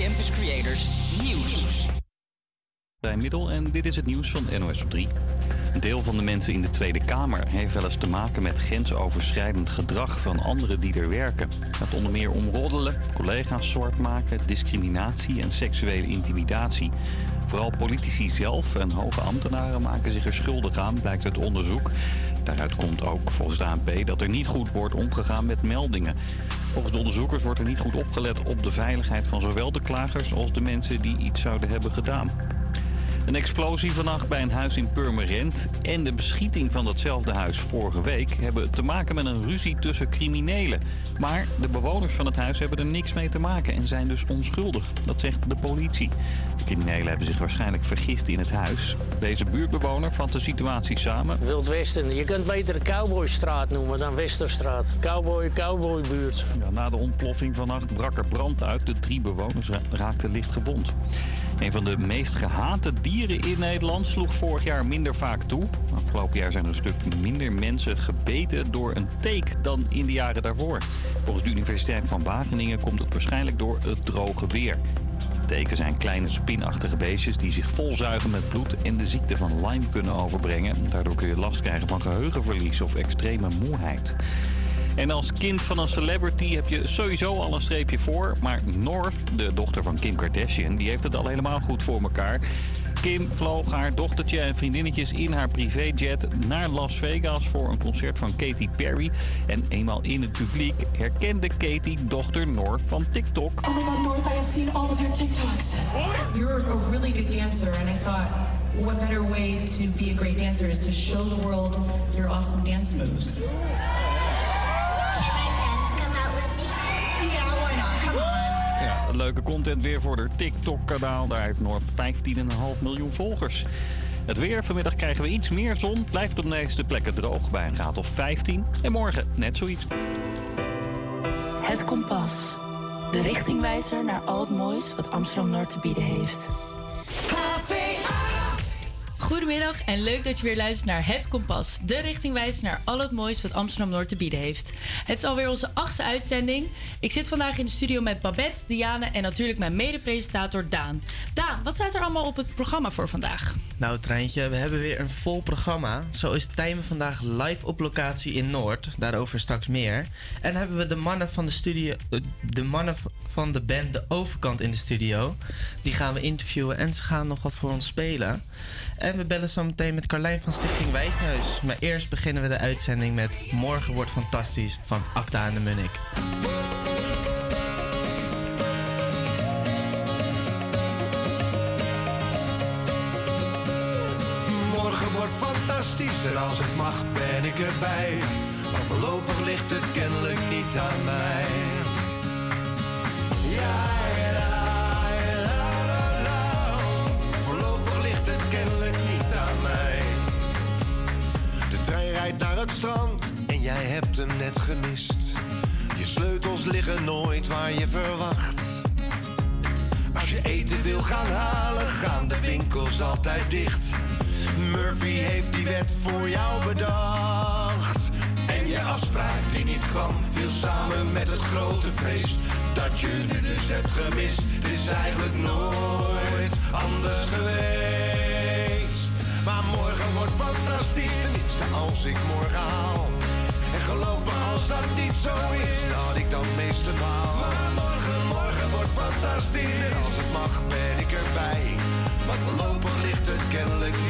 Campus Creators Nieuws. Middel en dit is het nieuws van NOS op 3. Een deel van de mensen in de Tweede Kamer heeft wel eens te maken met grensoverschrijdend gedrag van anderen die er werken. Het onder meer om roddelen, collega's zwart maken, discriminatie en seksuele intimidatie. Vooral politici zelf en hoge ambtenaren maken zich er schuldig aan, blijkt uit onderzoek. Daaruit komt ook volgens de ANP dat er niet goed wordt omgegaan met meldingen. Volgens de onderzoekers wordt er niet goed opgelet op de veiligheid van zowel de klagers als de mensen die iets zouden hebben gedaan. Een explosie vannacht bij een huis in Purmerend en de beschieting van datzelfde huis vorige week hebben te maken met een ruzie tussen criminelen. Maar de bewoners van het huis hebben er niks mee te maken en zijn dus onschuldig. Dat zegt de politie. De criminelen hebben zich waarschijnlijk vergist in het huis. Deze buurtbewoner vat de situatie samen. Wild Westen, je kunt beter de Cowboystraat noemen dan Westerstraat. Cowboy, cowboybuurt. Ja, na de ontploffing vannacht brak er brand uit. De drie bewoners ra- raakten licht gewond. Een van de meest gehate dieren in Nederland sloeg vorig jaar minder vaak toe. Afgelopen jaar zijn er een stuk minder mensen gebeten door een teek dan in de jaren daarvoor. Volgens de Universiteit van Wageningen komt het waarschijnlijk door het droge weer. Teken zijn kleine spinachtige beestjes die zich volzuigen met bloed en de ziekte van Lyme kunnen overbrengen. Daardoor kun je last krijgen van geheugenverlies of extreme moeheid. En als kind van een celebrity heb je sowieso al een streepje voor. Maar North, de dochter van Kim Kardashian, die heeft het al helemaal goed voor elkaar. Kim vloog haar dochtertje en vriendinnetjes in haar privéjet naar Las Vegas voor een concert van Katy Perry. En eenmaal in het publiek herkende Katy dochter North van TikTok. Oh my god, North, I have seen all of your TikToks. You're a really good dancer, and I thought, what better way to be a great dancer is to show the world your awesome dance moves. Leuke content weer voor haar TikTok-kanaal. Daar heeft North 15,5 miljoen volgers. Het weer, vanmiddag krijgen we iets meer zon. Blijft op de meeste plekken droog bij een graad of 15. En morgen net zoiets. Het Kompas. De richtingwijzer naar al het moois wat Amsterdam Noord te bieden heeft. Goedemiddag en leuk dat je weer luistert naar Het Kompas. De richtingwijs naar al het moois wat Amsterdam Noord te bieden heeft. Het is alweer onze achtste uitzending. Ik zit vandaag in de studio met Babette, Diane en natuurlijk mijn mede-presentator Daan. Daan, wat staat er allemaal op het programma voor vandaag? Nou, Treintje, we hebben weer een vol programma. Zo is Tijmen vandaag live op locatie in Noord. Daarover straks meer. En hebben we de mannen van de studio... eh, De mannen van de band De Overkant in de studio. Die gaan we interviewen en ze gaan nog wat voor ons spelen. En we bellen zo meteen met Carlijn van Stichting Wijsneus. Maar eerst beginnen we de uitzending met Morgen wordt fantastisch van Acta en de Munnik. Morgen wordt fantastisch en als het mag ben ik erbij. Maar voorlopig ligt het kennelijk niet aan mij. Rijdt naar het strand en jij hebt hem net gemist. Je sleutels liggen nooit waar je verwacht. Als je eten wil gaan halen, gaan de winkels altijd dicht. Murphy heeft die wet voor jou bedacht. En je afspraak die niet kwam, viel samen met het grote feest. Dat je nu dus hebt gemist, het is eigenlijk nooit anders geweest. Maar morgen wordt fantastisch, tenminste als ik morgen haal. En geloof me, als dat niet zo is, dat ik dan meeste maal. Maar morgen, morgen wordt fantastisch. En als het mag, ben ik erbij. Maar voorlopig ligt het kennelijk niet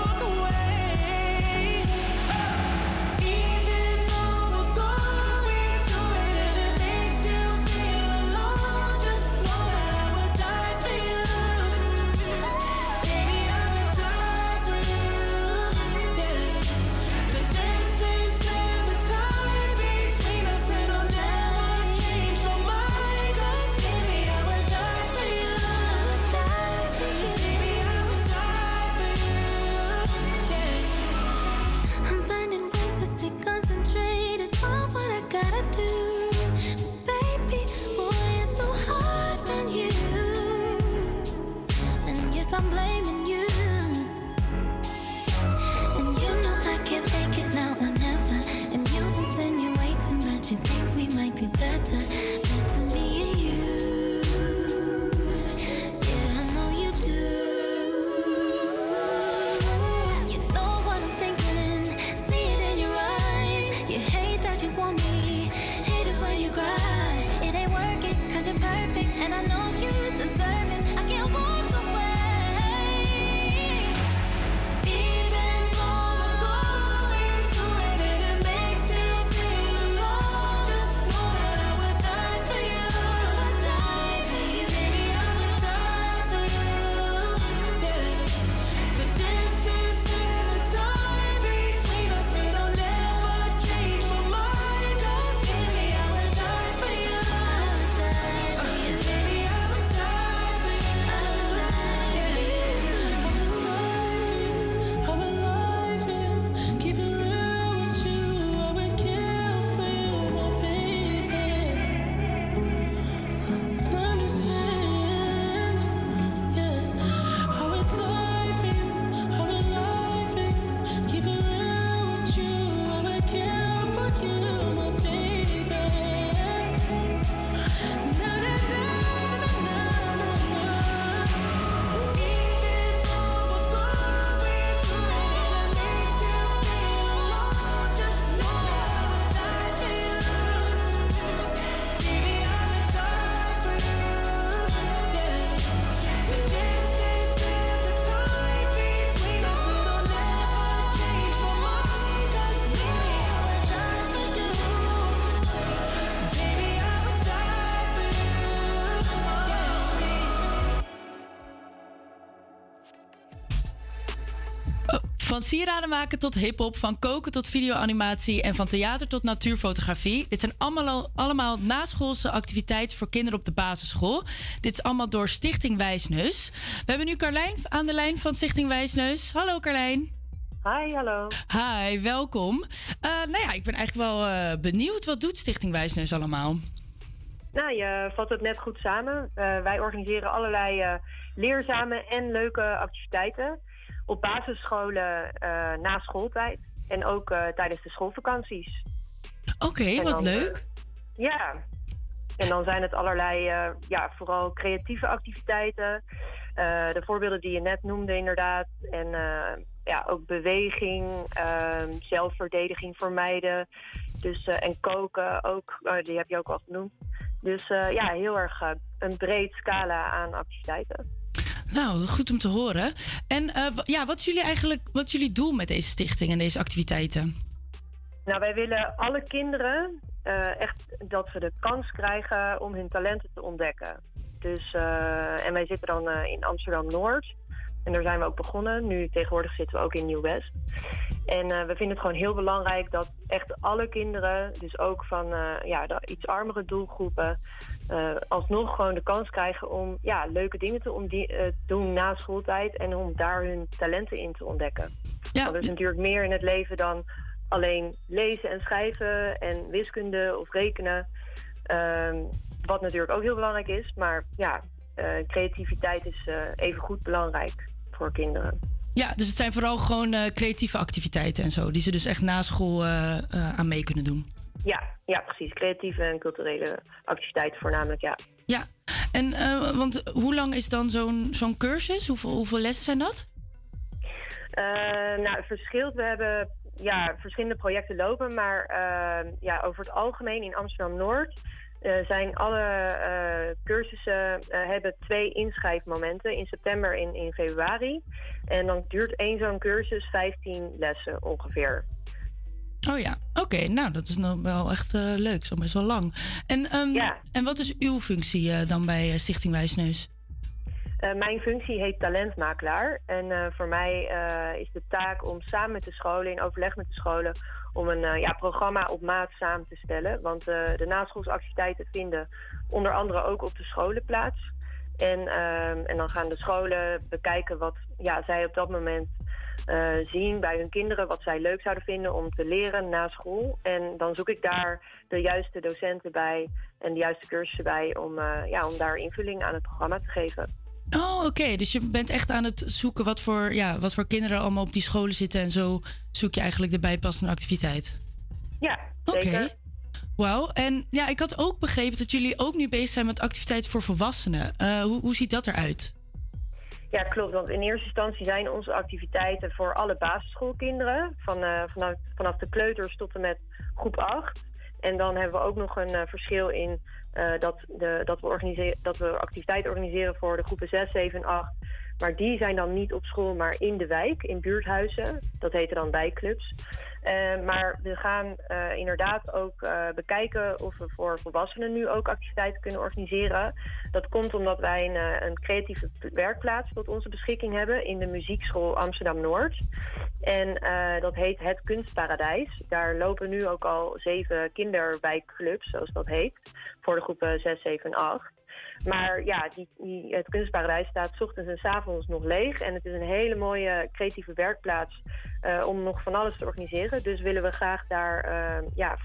Van sieraden maken tot hip-hop, van koken tot videoanimatie en van theater tot natuurfotografie. Dit zijn allemaal, allemaal naschoolse activiteiten voor kinderen op de basisschool. Dit is allemaal door Stichting Wijsneus. We hebben nu Carlijn aan de lijn van Stichting Wijsneus. Hallo Carlijn. Hi, hallo. Hi, welkom. Eh, nou ja, ik ben eigenlijk wel eh, benieuwd. Wat doet Stichting Wijsneus allemaal? Nou, je vat het net goed samen. Eh, wij organiseren allerlei leerzame en leuke activiteiten op basisscholen eh, na schooltijd. En ook eh, tijdens de schoolvakanties. Oké, wat dan, leuk. eh, ja. En dan zijn het allerlei, ja, vooral creatieve activiteiten. De voorbeelden die je net noemde, inderdaad. En ja, ook beweging, ehm, zelfverdediging vermijden. Dus, en koken ook, eh, die heb je ook al genoemd. Dus ja, heel erg een breed scala aan activiteiten. Nou, goed om te horen. En eh, ja, wat is jullie eigenlijk wat jullie doel met deze stichting en deze activiteiten? Nou, wij willen alle kinderen eh, echt dat ze de kans krijgen om hun talenten te ontdekken. Dus, eh, en wij zitten dan in Amsterdam Noord. En daar zijn we ook begonnen. Nu tegenwoordig zitten we ook in Nieuw-West. En we vinden het gewoon heel belangrijk dat echt alle kinderen, dus ook van ja, de iets armere doelgroepen, eh, alsnog gewoon de kans krijgen om ja, leuke dingen te eh, doen na schooltijd en om daar hun talenten in te ontdekken. Ja. Want er is natuurlijk meer in het leven dan alleen lezen en schrijven en wiskunde of rekenen. Ehm, wat natuurlijk ook heel belangrijk is. Maar ja, eh, creativiteit is even goed belangrijk voor kinderen. Ja, dus het zijn vooral gewoon creatieve activiteiten en zo, die ze dus echt na school aan mee kunnen doen. Ja, ja, precies. Creatieve en culturele activiteiten voornamelijk, ja. Ja, en eh, want hoe lang is dan zo'n zo'n cursus? Hoeveel, hoeveel lessen zijn dat? Eh, nou, het verschilt. We hebben ja, verschillende projecten lopen, maar eh, ja, over het algemeen in Amsterdam-Noord eh, zijn alle cursussen hebben twee inschrijfmomenten in september en in februari. En dan duurt één zo'n cursus 15 lessen ongeveer. Oh ja, oké. nou, dat is nog wel echt eh, leuk. Zo best wel lang. En, ehm, en wat is uw functie eh, dan bij eh, Stichting Wijsneus? Mijn functie heet talentmakelaar. En voor mij is de taak om samen met de scholen, in overleg met de scholen, om een ja, programma op maat samen te stellen. Want de naschoolsactiviteiten vinden onder andere ook op de scholen plaats. En, ehm, en dan gaan de scholen bekijken wat ja, zij op dat moment eh, zien bij hun kinderen, wat zij leuk zouden vinden om te leren na school. En dan zoek ik daar de juiste docenten bij en de juiste cursussen bij om, eh, ja, om daar invulling aan het programma te geven. Oh, oké. Dus je bent echt aan het zoeken wat voor, ja, wat voor kinderen allemaal op die scholen zitten. En zo zoek je eigenlijk de bijpassende activiteit. Ja, Oké. zeker. Wauw. En ja, ik had ook begrepen dat jullie ook nu bezig zijn met activiteiten voor volwassenen. Eh, hoe, hoe ziet dat eruit? Ja, klopt. Want in eerste instantie zijn onze activiteiten voor alle basisschoolkinderen. Van, eh, vanaf, de kleuters tot en met groep 8. En dan hebben we ook nog een eh, verschil in eh, dat, de, dat, we dat we activiteiten organiseren voor de groepen 6, 7 en 8. Maar die zijn dan niet op school, maar in de wijk, in buurthuizen. Dat heten dan wijkclubs. Eh, maar we gaan eh, inderdaad ook eh, bekijken of we voor volwassenen nu ook activiteiten kunnen organiseren. Dat komt omdat wij een, een creatieve werkplaats tot onze beschikking hebben in de muziekschool Amsterdam Noord. En dat heet Het Kunstparadijs. Daar lopen nu ook al zeven kinderwijkclubs, zoals dat heet, voor de groepen 6, 7 en 8. Maar ja, die, het kunstparadijs staat 's ochtends en 's avonds nog leeg. En het is een hele mooie creatieve werkplaats eh, om nog van alles te organiseren. Dus willen we graag daar eh, ja,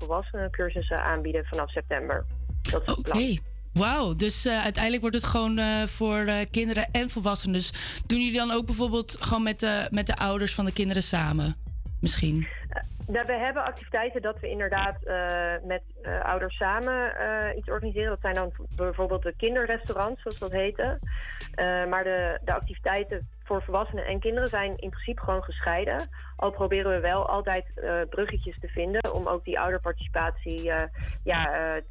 cursussen aanbieden vanaf september. Dat is het plan. Wauw, dus eh, uiteindelijk wordt het gewoon voor kinderen en volwassenen. Dus doen jullie dan ook bijvoorbeeld gewoon met de, met de ouders van de kinderen samen? Misschien. Nou, we hebben activiteiten dat we inderdaad eh, met eh, ouders samen eh, iets organiseren. Dat zijn dan bijvoorbeeld de kinderrestaurants, zoals dat. Eh, maar de, de activiteiten voor volwassenen en kinderen zijn in principe gewoon gescheiden. Al proberen we wel altijd eh, bruggetjes te vinden om ook die ouderparticipatie eh, ja, eh,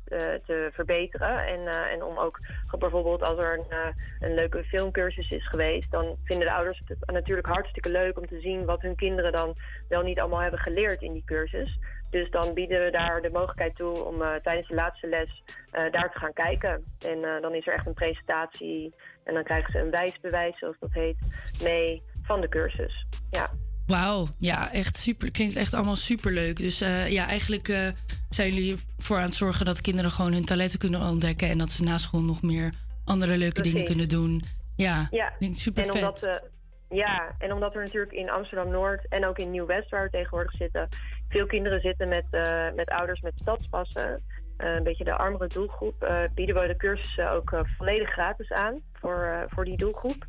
te verbeteren. En, en om ook bijvoorbeeld als er een, een leuke filmcursus is geweest, dan vinden de ouders het natuurlijk hartstikke leuk om te zien wat hun kinderen dan wel niet allemaal hebben geleerd in die cursus. Dus dan bieden we daar de mogelijkheid toe om eh, tijdens de laatste les eh, daar te gaan kijken. En eh, dan is er echt een presentatie en dan krijgen ze een wijsbewijs, zoals dat heet, mee van de cursus. Ja. Wauw, ja, echt super. Klinkt echt allemaal super leuk. Dus ja, eigenlijk zijn jullie voor aan het zorgen dat kinderen gewoon hun talenten kunnen ontdekken. En dat ze na school nog meer andere leuke dingen kunnen doen. Ja, Ja, klinkt super en vet. omdat Ja, en omdat er natuurlijk in Amsterdam-Noord en ook in Nieuw-West, waar we tegenwoordig zitten, veel kinderen zitten met, eh, met ouders met stadspassen, eh, een beetje de armere doelgroep, eh, bieden we de cursussen ook volledig gratis aan voor, voor die doelgroep.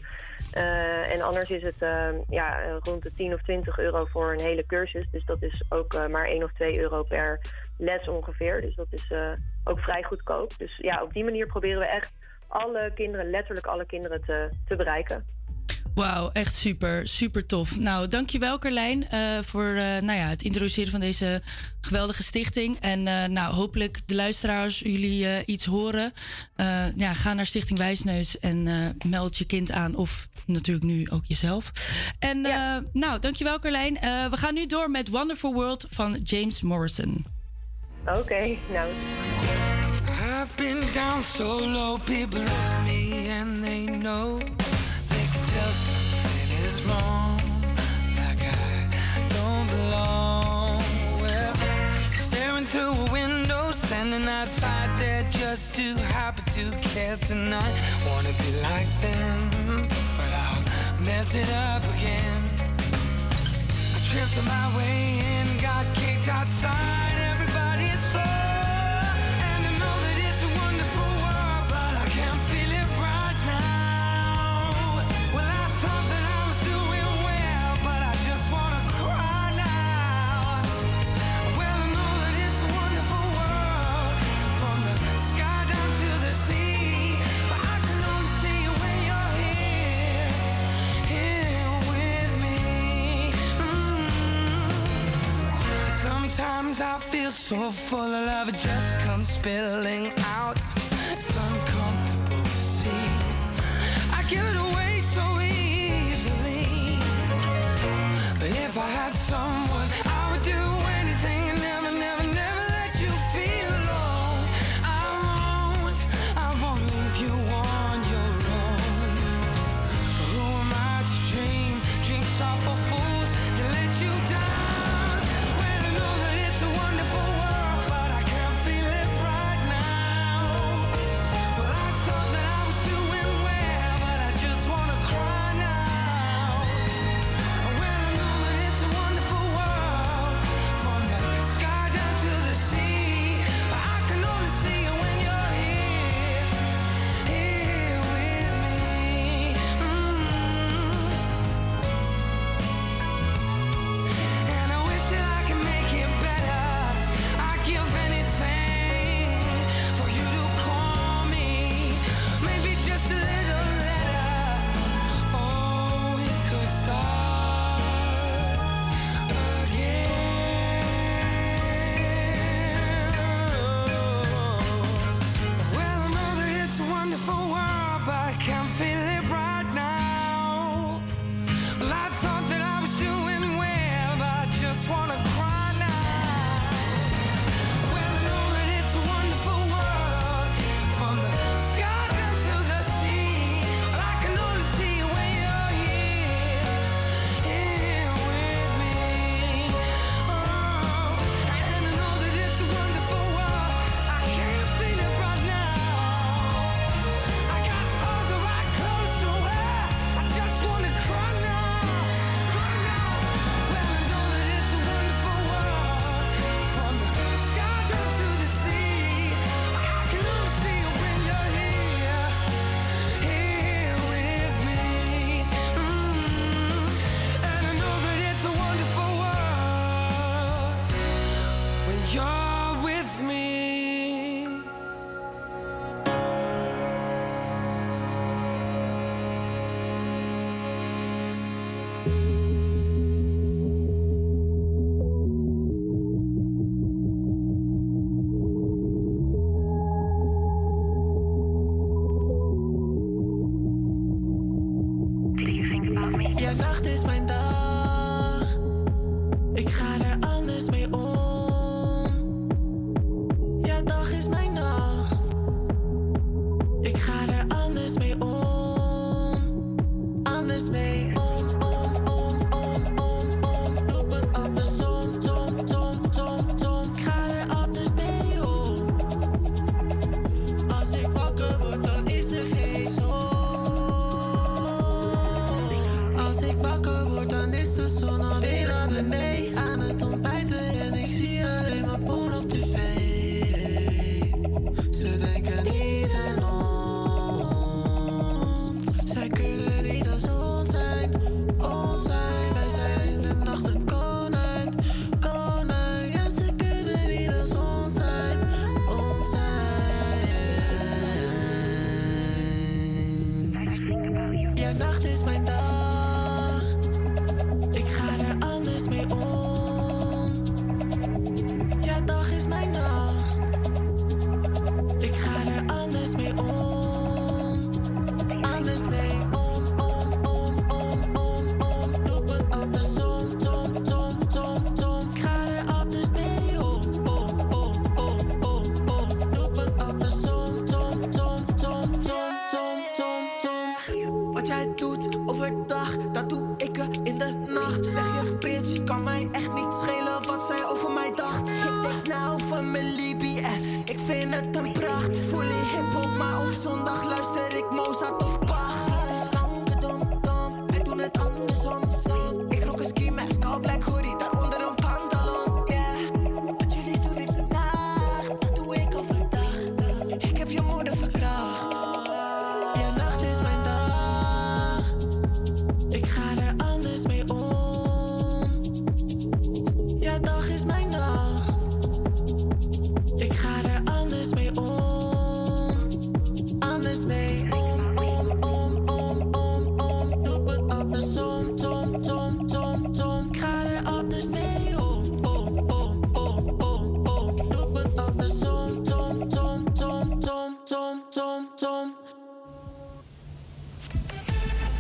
En anders is het ja, rond de 10 of 20 euro voor een hele cursus. Dus dat is ook maar 1 of 2 euro per les ongeveer. Dus dat is ook vrij goedkoop. Dus ja, op die manier proberen we echt alle kinderen, letterlijk alle kinderen te, te bereiken. Wauw, echt super, super tof. Nou, dankjewel Carlijn eh, voor eh, nou ja, het introduceren van deze geweldige stichting. En eh, nou, hopelijk de luisteraars, jullie eh, iets horen. Eh, ja, ga naar Stichting Wijsneus en eh, meld je kind aan. Of natuurlijk nu ook jezelf. En eh, nou, dankjewel Carlijn. Eh, we gaan nu door met Wonderful World van James Morrison. Oké, nou. I've been down so low, people love me and they know tripped on my way in, got kicked outside. Everybody is so. Sometimes I feel so full of love, it just comes spilling out. It's uncomfortable to see. I give it away so easily. But if I had someone, I would do anything and never, never,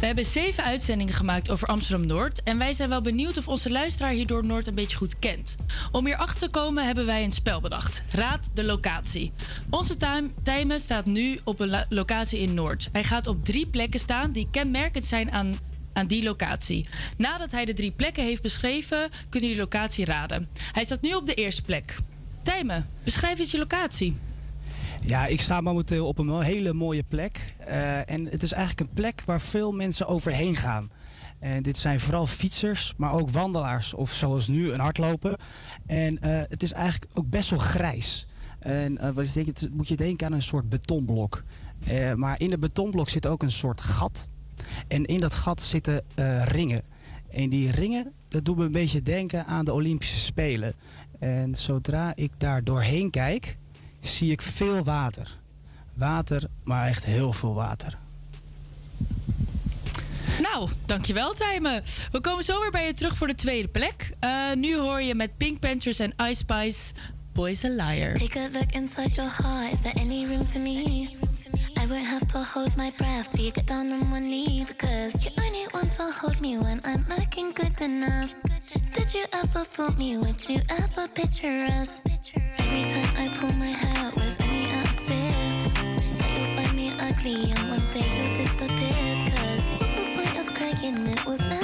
We hebben zeven uitzendingen gemaakt over Amsterdam Noord. En wij zijn wel benieuwd of onze luisteraar hierdoor Noord een beetje goed kent. Om hier achter te komen hebben wij een spel bedacht. Raad de locatie. Onze timer staat nu op een locatie in Noord. Hij gaat op drie plekken staan die kenmerkend zijn aan aan die locatie. Nadat hij de drie plekken heeft beschreven, kunnen jullie de locatie raden. Hij staat nu op de eerste plek. Tijmen, beschrijf eens je locatie. Ja, ik sta momenteel op een hele mooie plek. Eh, en het is eigenlijk een plek waar veel mensen overheen gaan. En dit zijn vooral fietsers, maar ook wandelaars of zoals nu een hardloper. En eh, het is eigenlijk ook best wel grijs. En wat ik denk, het, moet je denken aan een soort betonblok. Maar in het betonblok zit ook een soort gat. En in dat gat zitten ringen. En die ringen, dat doet me een beetje denken aan de Olympische Spelen. En zodra ik daar doorheen kijk, zie ik veel water water, maar echt heel veel water. Nou, dankjewel Tijmen. We komen zo weer bij je terug voor de tweede plek. Uh, nu hoor je met Pink Panthers en Ice Spice Boys a Liar. Take a look inside your heart, is there any room for me? I won't have to hold my breath till you get down on one knee Because you only want to hold me when I'm looking good enough Did you ever fool me? Would you ever picture us? Every time I pull my hair me and one day you disappeared. Cause what's the point of crying, it was never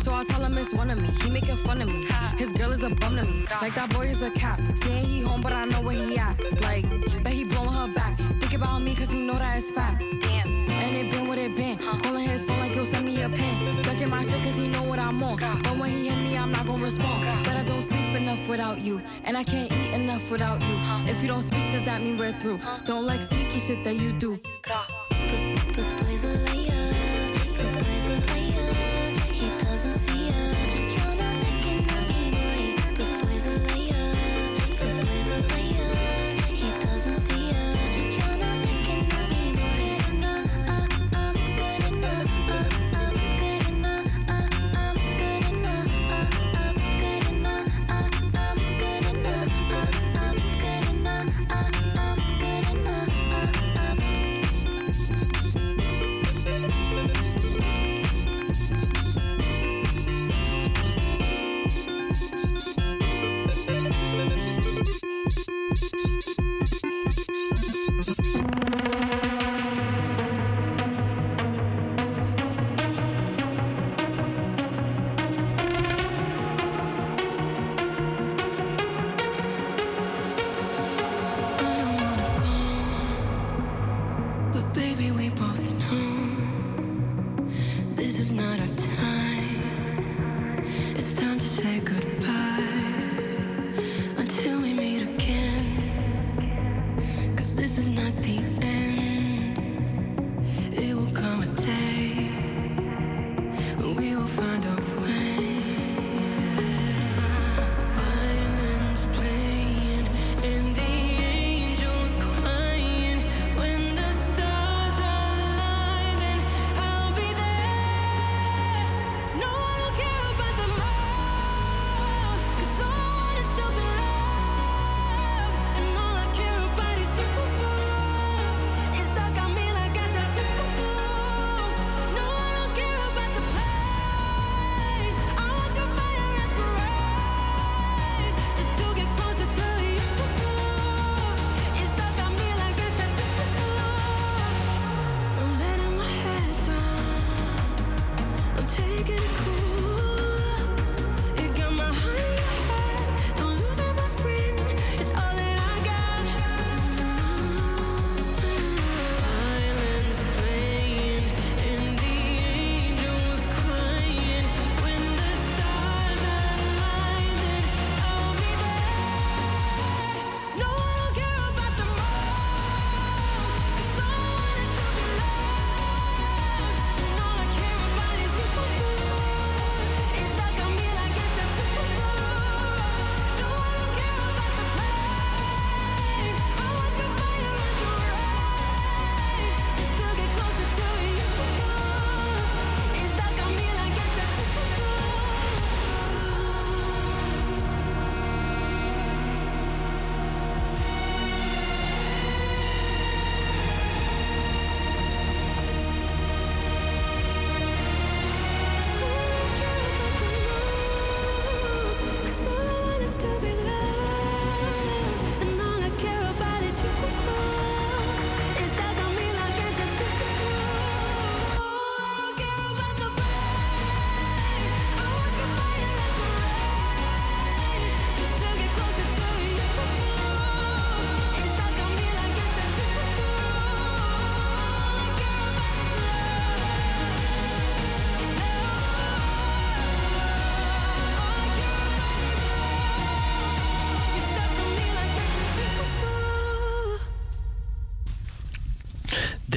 So I tell him it's one of me. He making fun of me. His girl is a bum to me. Like that boy is a cap. Saying he home, but I know where he at. Like, bet he blowing her back. Think about me, cause he know that it's fat. Damn. And it been what it been. Calling his phone like he'll send me a pin. Ducking my shit cause he know what I'm on. But when he hit me, I'm not gonna respond. But I don't sleep enough without you. And I can't eat enough without you. If you don't speak, does that mean we're through? Don't like sneaky shit that you do.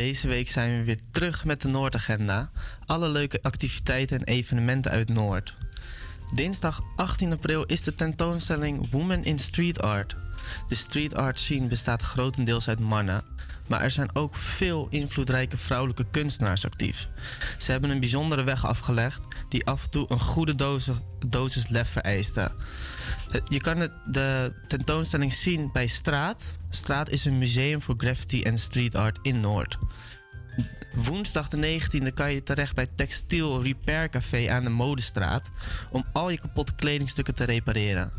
Deze week zijn we weer terug met de Noordagenda. Alle leuke activiteiten en evenementen uit Noord. Dinsdag 18 april is de tentoonstelling Women in Street Art. De street art scene bestaat grotendeels uit mannen, maar er zijn ook veel invloedrijke vrouwelijke kunstenaars actief. Ze hebben een bijzondere weg afgelegd die af en toe een goede dosis, lef vereiste. Het- Je kan het, de tentoonstelling zien bij Straat. Straat is een museum voor graffiti en street art in Noord. Woensdag de 19e kan je terecht bij Textiel Repair Café aan de Modestraat om al je kapotte kledingstukken te repareren.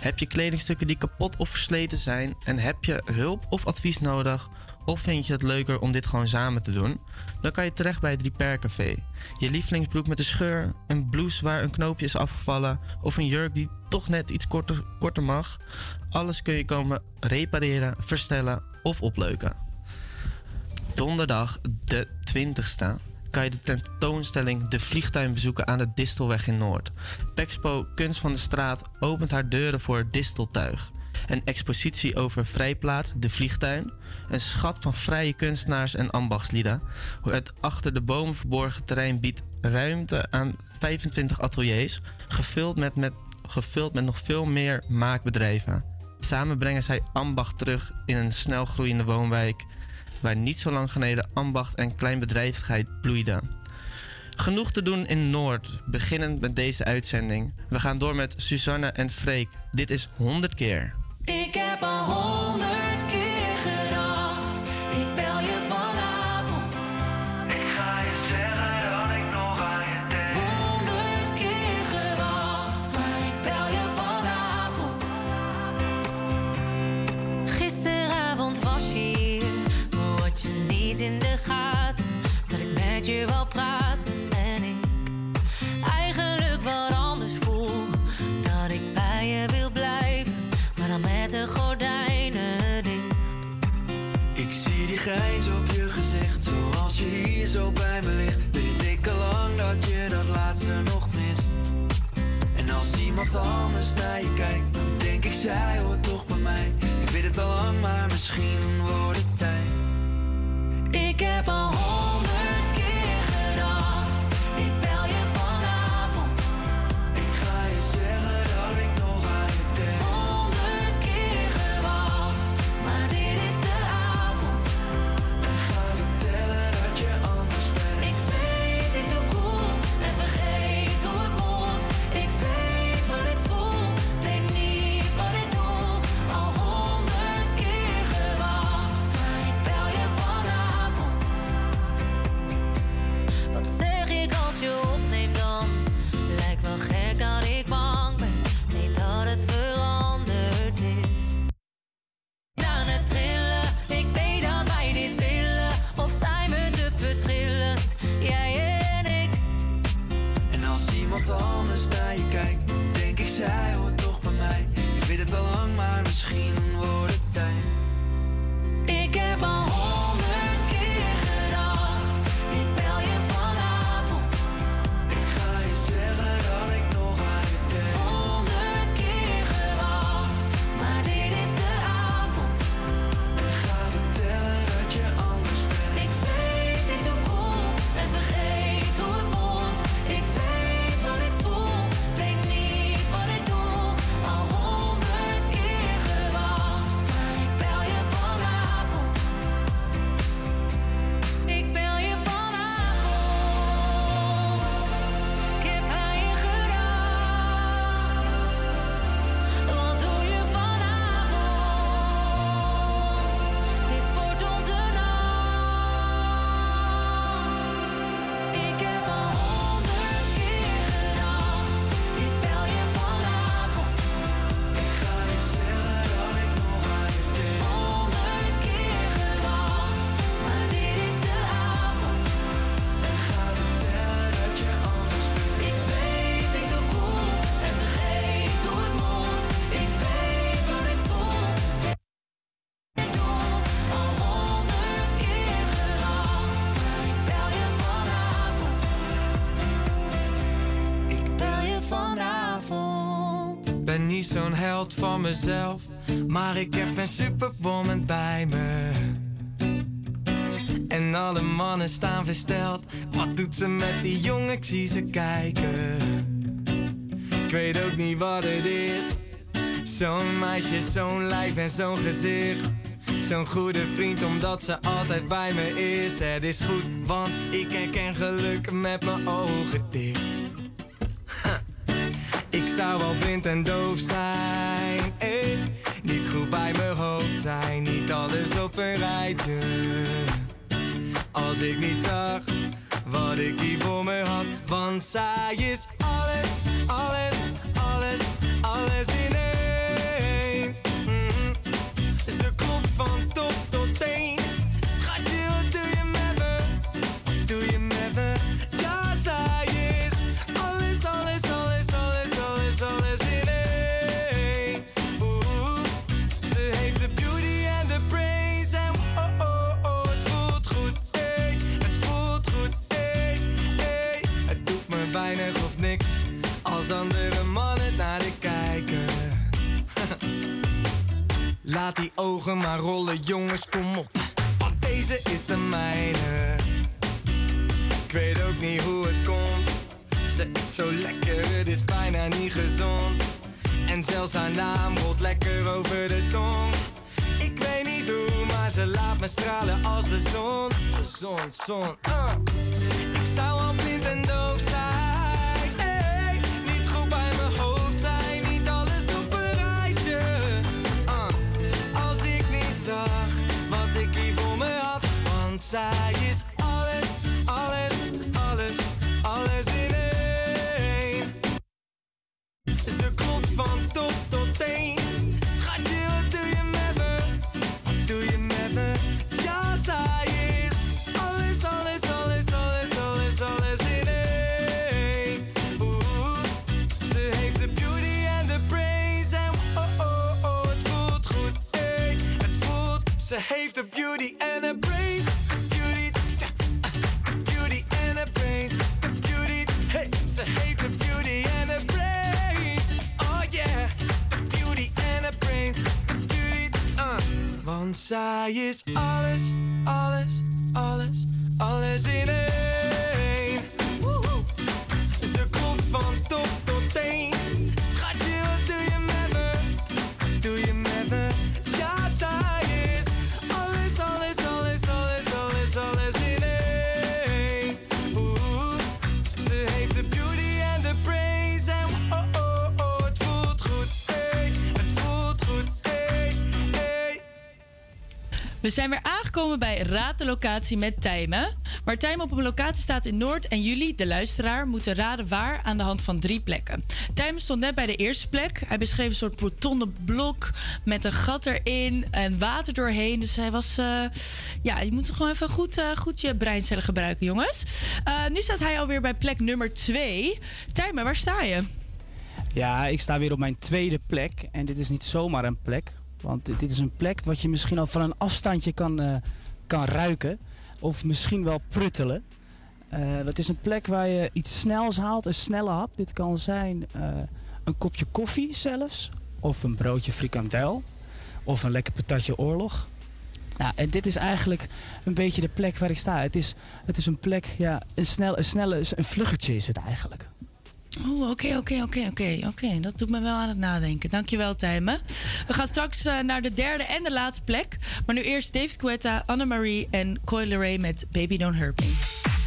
Heb je kledingstukken die kapot of versleten zijn en heb je hulp of advies nodig of vind je het leuker om dit gewoon samen te doen, dan kan je terecht bij het Repair Café. Je lievelingsbroek met een scheur, een blouse waar een knoopje is afgevallen of een jurk die toch net iets korter, korter mag, alles kun je komen repareren, verstellen of opleuken. Donderdag de 20ste kan je de tentoonstelling De Vliegtuin bezoeken aan de Distelweg in Noord. Pexpo Kunst van de Straat opent haar deuren voor Disteltuig. Een expositie over Vrijplaats, de Vliegtuin. Een schat van vrije kunstenaars en ambachtslieden. Het achter de bomen verborgen terrein biedt ruimte aan 25 ateliers, gevuld met, met, gevuld met nog veel meer maakbedrijven. Samen brengen zij ambacht terug in een snel groeiende woonwijk waar niet zo lang geleden ambacht en kleinbedrijvigheid bloeiden. Genoeg te doen in Noord, beginnend met deze uitzending. We gaan door met Suzanne en Freek. Dit is 100 keer. Ik heb al honderd iemand anders naar je kijkt, dan denk ik zij hoort toch bij mij. Ik weet het al lang, maar misschien maar ik heb een superwoman bij me. En alle mannen staan versteld. Wat doet ze met die jongen? Ik zie ze kijken. Ik weet ook niet wat het is. Zo'n meisje, zo'n lijf en zo'n gezicht. Zo'n goede vriend omdat ze altijd bij me is. Het is goed, want ik herken geluk met mijn ogen dicht. Ik zou wel blind en doof zijn. Niet goed bij mijn hoofd zijn. Niet alles op een rijtje. Als ik niet zag wat ik hier voor me had. Want zij is alles, alles, alles, alles rollen, jongens, kom op. Want deze is de mijne. Ik weet ook niet hoe het komt. Ze is zo lekker, het is bijna niet gezond. En zelfs haar naam rolt lekker over de tong. Ik weet niet hoe, maar ze laat me stralen als de zon. Zon, zon. ah. Aangekomen bij Raad de Locatie met Tijmen. Waar Tijmen op een locatie staat in Noord en jullie, de luisteraar, moeten raden waar aan de hand van drie plekken. Tijmen stond net bij de eerste plek. Hij beschreef een soort betonnen blok met een gat erin en water doorheen. Dus hij was. eh, ja, je moet gewoon even goed, eh, goed je breincellen gebruiken, jongens. Eh, nu staat hij alweer bij plek nummer twee. Tijmen, waar sta je? Ja, ik sta weer op mijn tweede plek. En dit is niet zomaar een plek. Want dit is een plek wat je misschien al van een afstandje kan, eh, kan ruiken. Of misschien wel pruttelen. Eh het is een plek waar je iets snels haalt, een snelle hap. Dit kan zijn eh, een kopje koffie zelfs. Of een broodje frikandel. Of een lekker patatje oorlog. Nou, en dit is eigenlijk een beetje de plek waar ik sta. Het is, het is een plek, ja, een, snel, een snelle, een vluggertje is het eigenlijk. Oeh, oké, oké, oké, oké. Dat doet me wel aan het nadenken. Dankjewel, Tijmen. We gaan straks eh, naar de derde en de laatste plek. Maar nu eerst David Guetta, Anne-Marie en Coyle Ray met Baby Don't Hurt Me.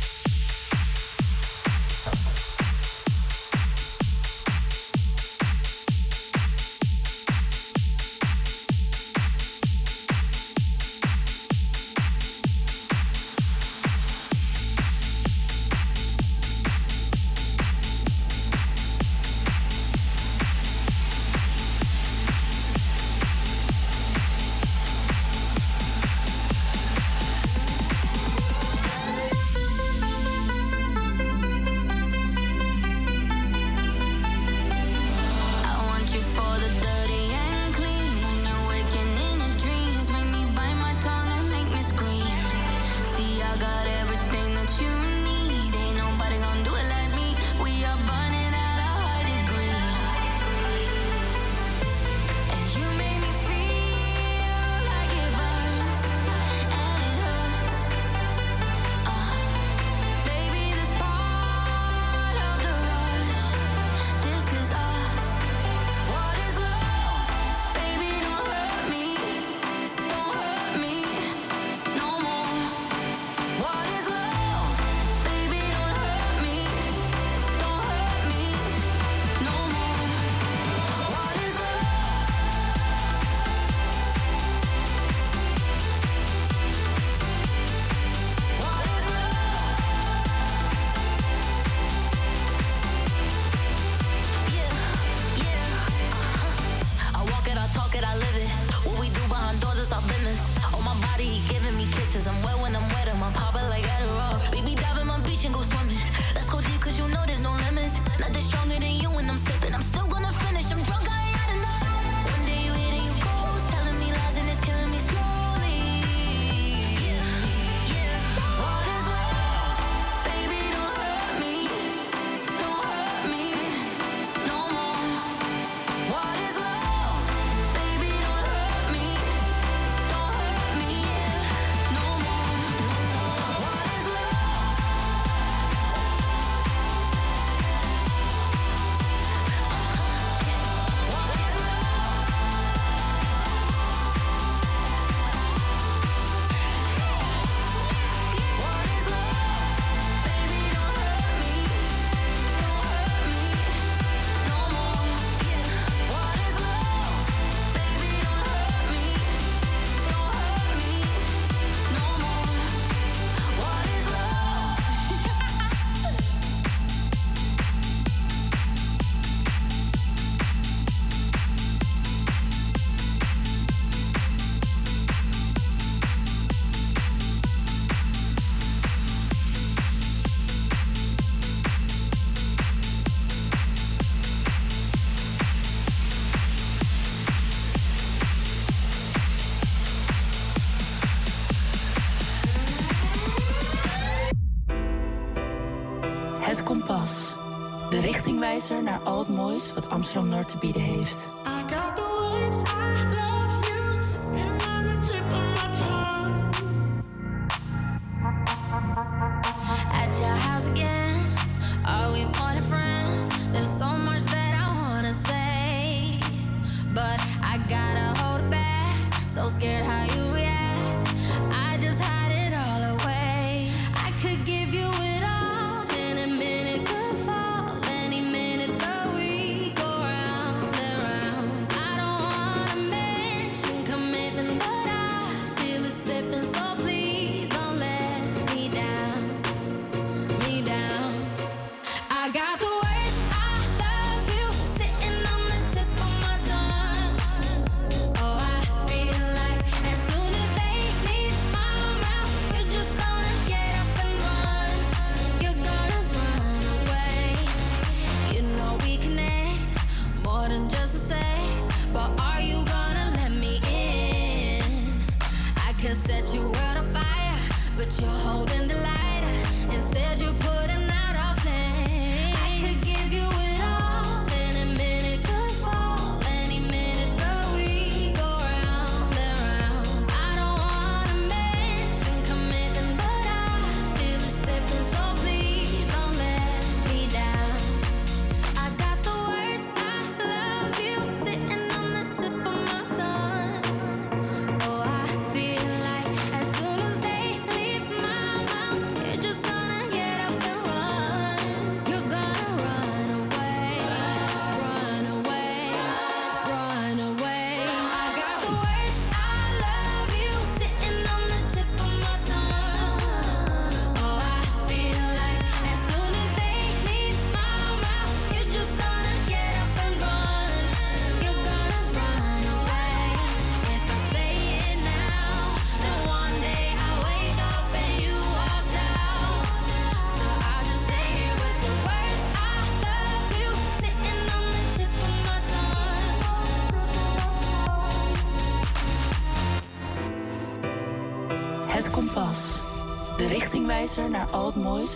Wat Amsterdam Noord te bieden heeft.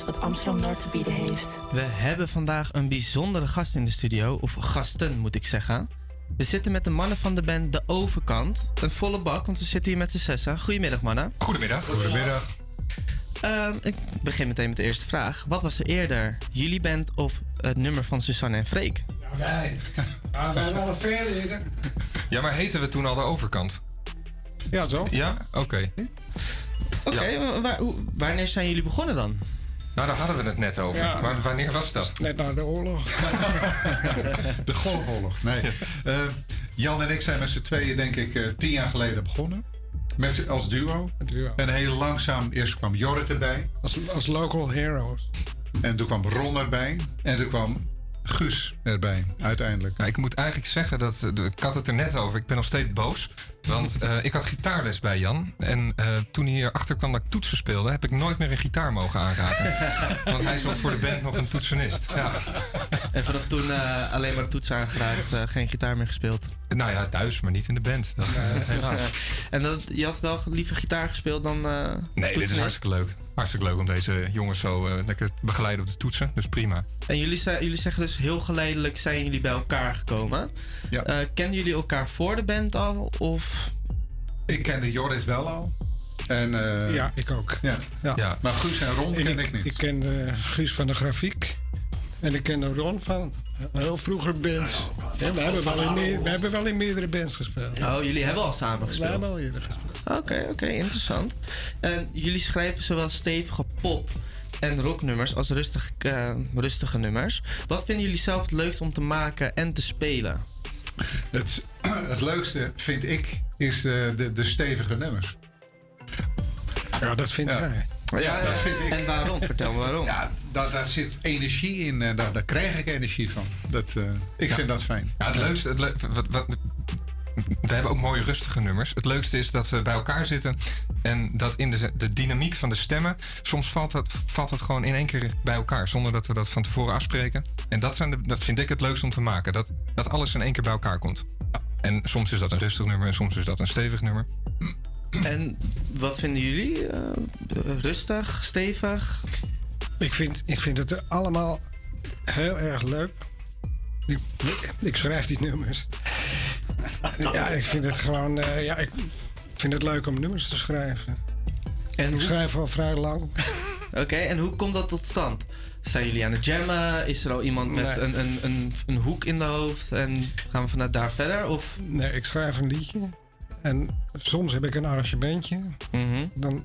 Wat Amsterdam Noord te bieden heeft. We hebben vandaag een bijzondere gast in de studio, of gasten moet ik zeggen. We zitten met de mannen van de band De Overkant. Een volle bak, want we zitten hier met z'n zessen. Goedemiddag mannen. Goedemiddag. Goedemiddag. Ehm, ik begin meteen met de eerste vraag. Wat was er eerder? Jullie band of het nummer van Susanne en Freek? Wij. Ah, wij waren veel eerder. Ja, maar heten we toen al de overkant? Ja, zo. Ja? Oké. Oké, hoe- wanneer zijn jullie begonnen dan? Nou, daar hadden we het net over. Ja. Maar wanneer was dat? Net na de oorlog. De golfoorlog. Nee. Eh, Jan en ik zijn met z'n tweeën, denk ik, eh, tien jaar geleden begonnen. Met, als duo. En heel langzaam, eerst kwam Jorrit erbij. Als, als local heroes. En toen kwam Ron erbij. En toen kwam Guus erbij, uiteindelijk. Nou, ik moet eigenlijk zeggen dat. eh, de- Ik had het er net over. Ik ben nog steeds boos. Want eh, ik had gitaarles bij Jan. En eh, toen hij hierachter kwam dat ik toetsen speelde, heb ik nooit meer een gitaar mogen aanraken. Want hij zocht voor de band nog een toetsenist. Ja. En vanaf toen eh, alleen maar de toets aangeraakt, eh, geen gitaar meer gespeeld. Nou ja, thuis, maar niet in de band. Dat, eh, helaas. en dat, je had wel liever gitaar gespeeld dan. eh, Nee, dit is hartstikke leuk. Hartstikke leuk om deze jongens zo eh, lekker te begeleiden op de toetsen. Dus prima. En jullie, jullie zeggen dus heel geleidelijk zijn jullie bij elkaar gekomen. Ja. Eh, kennen jullie elkaar voor de band al? Of? Ik kende Jorrit wel al. En, eh, Ja, ik ook. Ja. Ja. Maar Guus en Ron ken ik niet. Ik ken eh, Guus van de grafiek. En ik ken Ron van heel vroeger bands. Ja, we, hebben wel in meer- we hebben wel in meerdere bands gespeeld. Oh, jullie hebben al samen We gespeeld? hebben al eerder gespeeld. Oké, oké, interessant. En jullie schrijven zowel stevige pop en rocknummers als rustig, eh, rustige nummers. Wat vinden jullie zelf het leukst om te maken en te spelen? Het, het leukste, vind ik, is de, de, de stevige nummers. Ja, dat vindt hij. Ja, dat vind ik. En waarom? Vertel me waarom. Ja, daar, daar zit energie in. en daar, daar krijg ik energie van. Dat, eh, ik vind dat fijn. Ja, het leukste. Het wat, wat, we hebben ook mooie rustige nummers. Het leukste is dat we bij elkaar zitten. En dat in de, de dynamiek van de stemmen. Soms valt dat, valt dat gewoon in één keer bij elkaar. Zonder dat we dat van tevoren afspreken. En dat, zijn de, dat vind ik het leukst om te maken. Dat, dat alles in één keer bij elkaar komt. En soms is dat een rustig nummer. En soms is dat een stevig nummer. En wat vinden jullie? Eh, rustig, stevig? Ik vind, ik vind het allemaal heel erg leuk. Ik, ik schrijf die nummers. ja, ik vind het gewoon... eh, ja, ik vind het leuk om nummers te schrijven. En ik hoe- schrijf al vrij lang. Oké, en hoe komt dat tot stand? Zijn jullie aan het jammen? Is er al iemand met Nee. een, een, een, een hoek in de hoofd? En gaan we vanuit daar verder? Of? Nee, ik schrijf een liedje. En soms heb ik een arrangementje. Mhm. Dan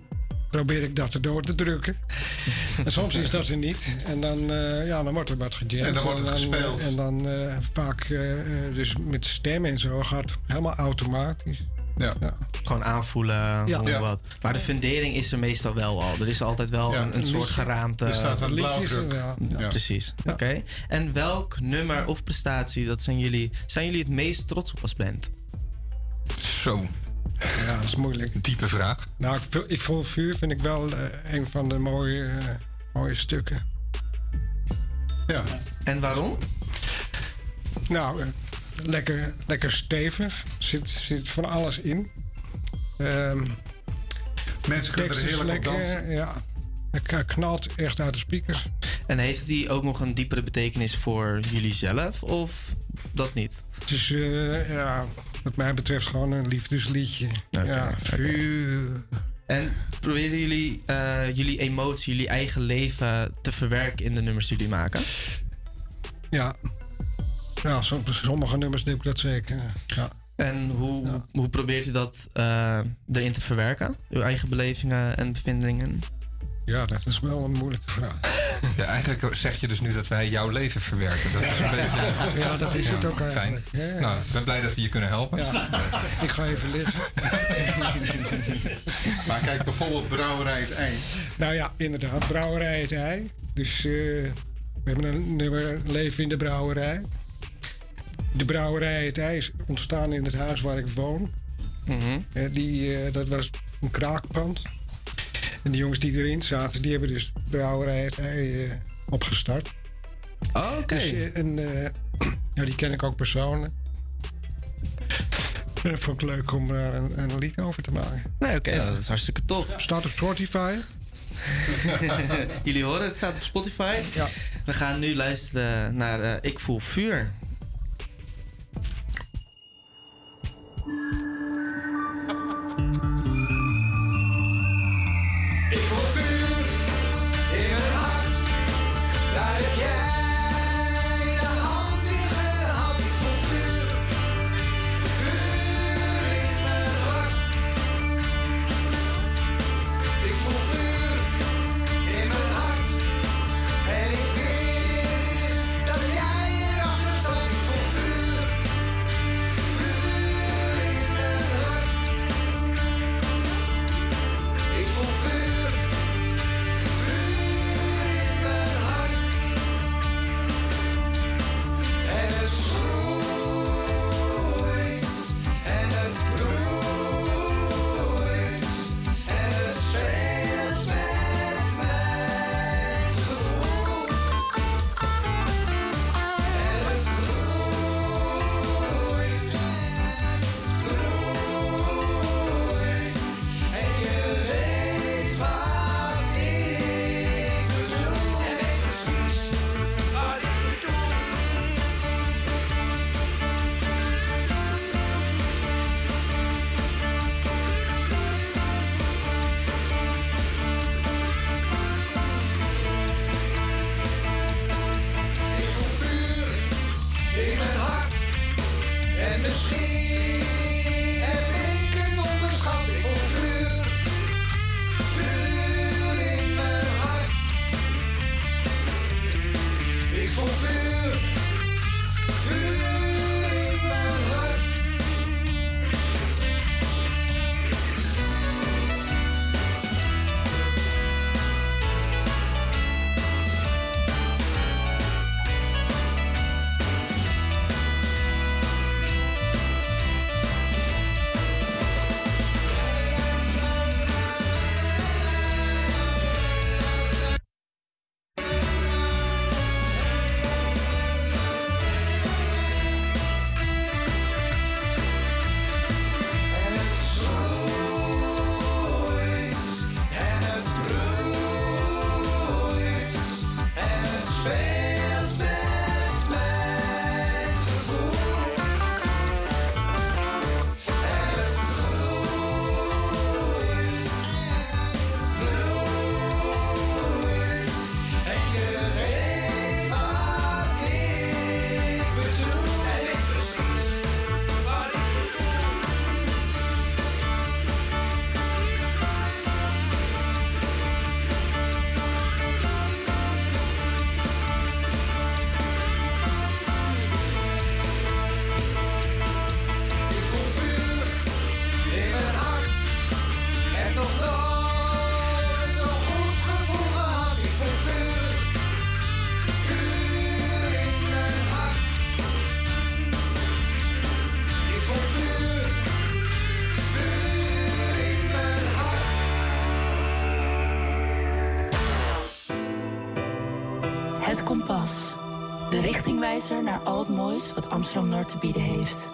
probeer ik dat erdoor te drukken. en soms is dat er niet. En dan, eh, ja, dan wordt er wat gejamd. En dan wordt het gespeeld. En dan eh, vaak, eh, dus met stem en zo, gaat het helemaal automatisch. Ja. Gewoon aanvoelen, Ja. hoe Ja. wat. Maar de fundering is er meestal wel al. Er is altijd wel Ja, een, soort geraamte. Er staat een blauwdruk. Ja, Precies. Oké. En welk nummer of prestatie dat zijn jullie, zijn jullie het meest trots op als band? Zo. Ja, dat is moeilijk. Diepe vraag. Nou, ik, ik vond Vuur vind ik wel eh, een van de mooie, eh, mooie stukken. Ja. En waarom? Nou, eh, lekker, lekker stevig. Zit, zit van alles in. Ehm Mensen kunnen er heerlijk op lekker, dansen. Ja. Het knalt echt uit de speakers. En heeft die ook nog een diepere betekenis voor jullie zelf? Of dat niet? Het is, eh, ja, wat mij betreft gewoon een liefdesliedje. ja, vuur. En proberen jullie eh, jullie emotie, jullie eigen leven te verwerken in de nummers die jullie maken? Ja. Ja, som- sommige nummers doe ik dat zeker. Ja. En hoe, hoe probeert u dat eh, erin te verwerken? Uw eigen belevingen en bevindingen? Ja, dat is wel een moeilijke vraag. Ja, eigenlijk zeg je dus nu dat wij jouw leven verwerken. Dat is een beetje... Ja, dat is het ook Fijn. eigenlijk. Ja, ja. Nou, ik ben blij dat we je kunnen helpen. Ja, ik ga even liggen. Maar kijk, bijvoorbeeld Brouwerij het Ei. Nou ja, inderdaad, brouwerij het ei. Dus eh, we hebben een Leven in de brouwerij. De brouwerij het ei is ontstaan in het huis waar ik woon. Eh, die, eh, dat was een kraakpand. En die jongens die erin zaten, die hebben dus brouwerij ei eh, opgestart. Oh, oké. Dus, eh, en eh, ja, die ken ik ook persoonlijk. En dat vond ik leuk om daar een, een lied over te maken. Nee, oké, dat is hartstikke tof. Staat op Spotify. Jullie horen, het staat op Spotify. Ja. We gaan nu luisteren naar eh, Ik Voel Vuur. naar al het moois wat Amsterdam Noord te bieden heeft.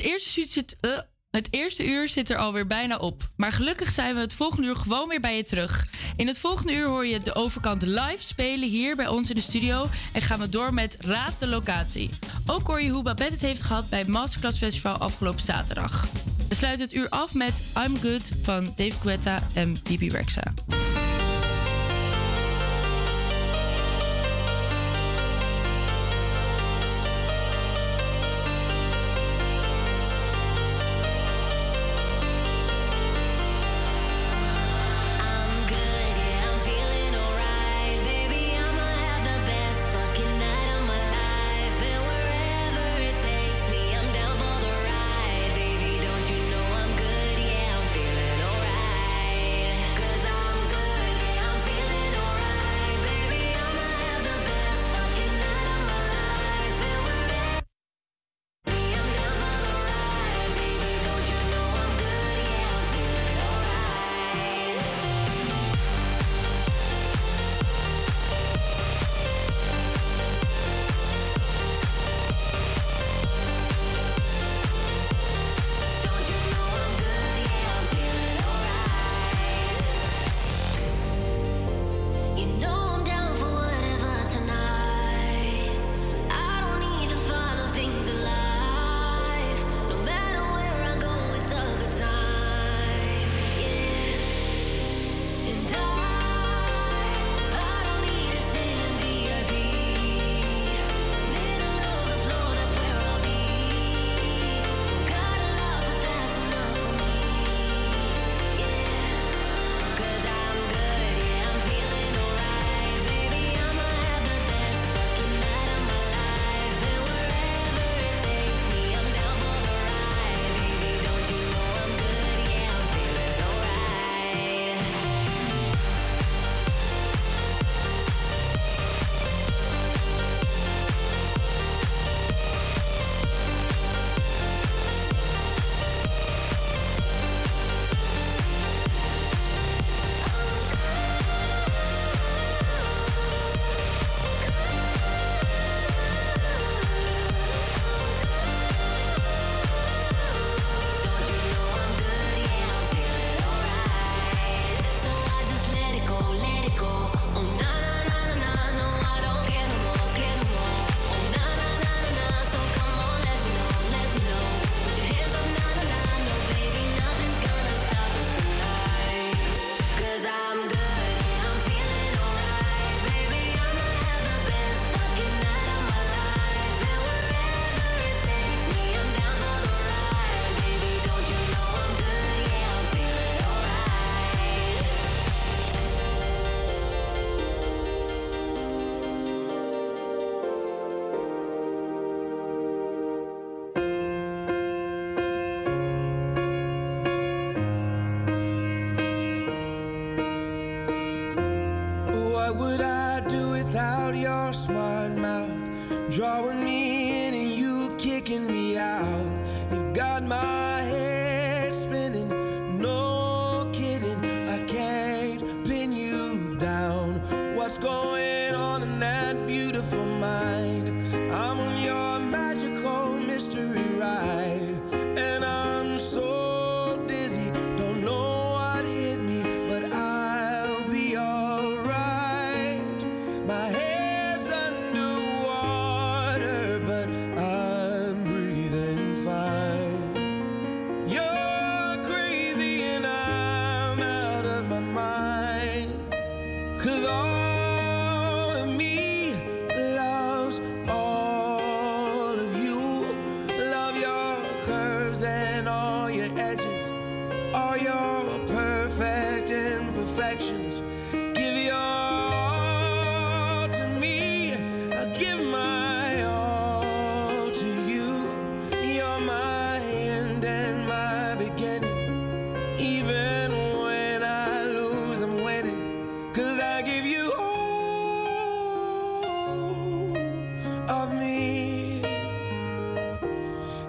Het eerste, zit, eh, het eerste uur zit er alweer bijna op. Maar gelukkig zijn we het volgende uur gewoon weer bij je terug. In het volgende uur hoor je de overkant live spelen hier bij ons in de studio. En gaan we door met Raad de Locatie. Ook hoor je hoe Babette het heeft gehad bij het Masterclass Festival afgelopen zaterdag. We sluiten het uur af met I'm Good van Dave Guetta en Bibi Rexa.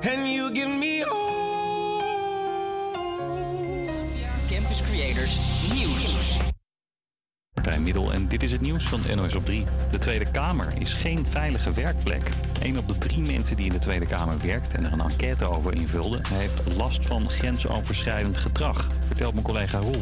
And you give me all. Campus Creators Nieuws. Middel en dit is het nieuws van NOS op 3. De Tweede Kamer is geen veilige werkplek. Een op de drie mensen die in de Tweede Kamer werkt en er een enquête over invulde, heeft last van grensoverschrijdend gedrag, vertelt mijn collega Roel.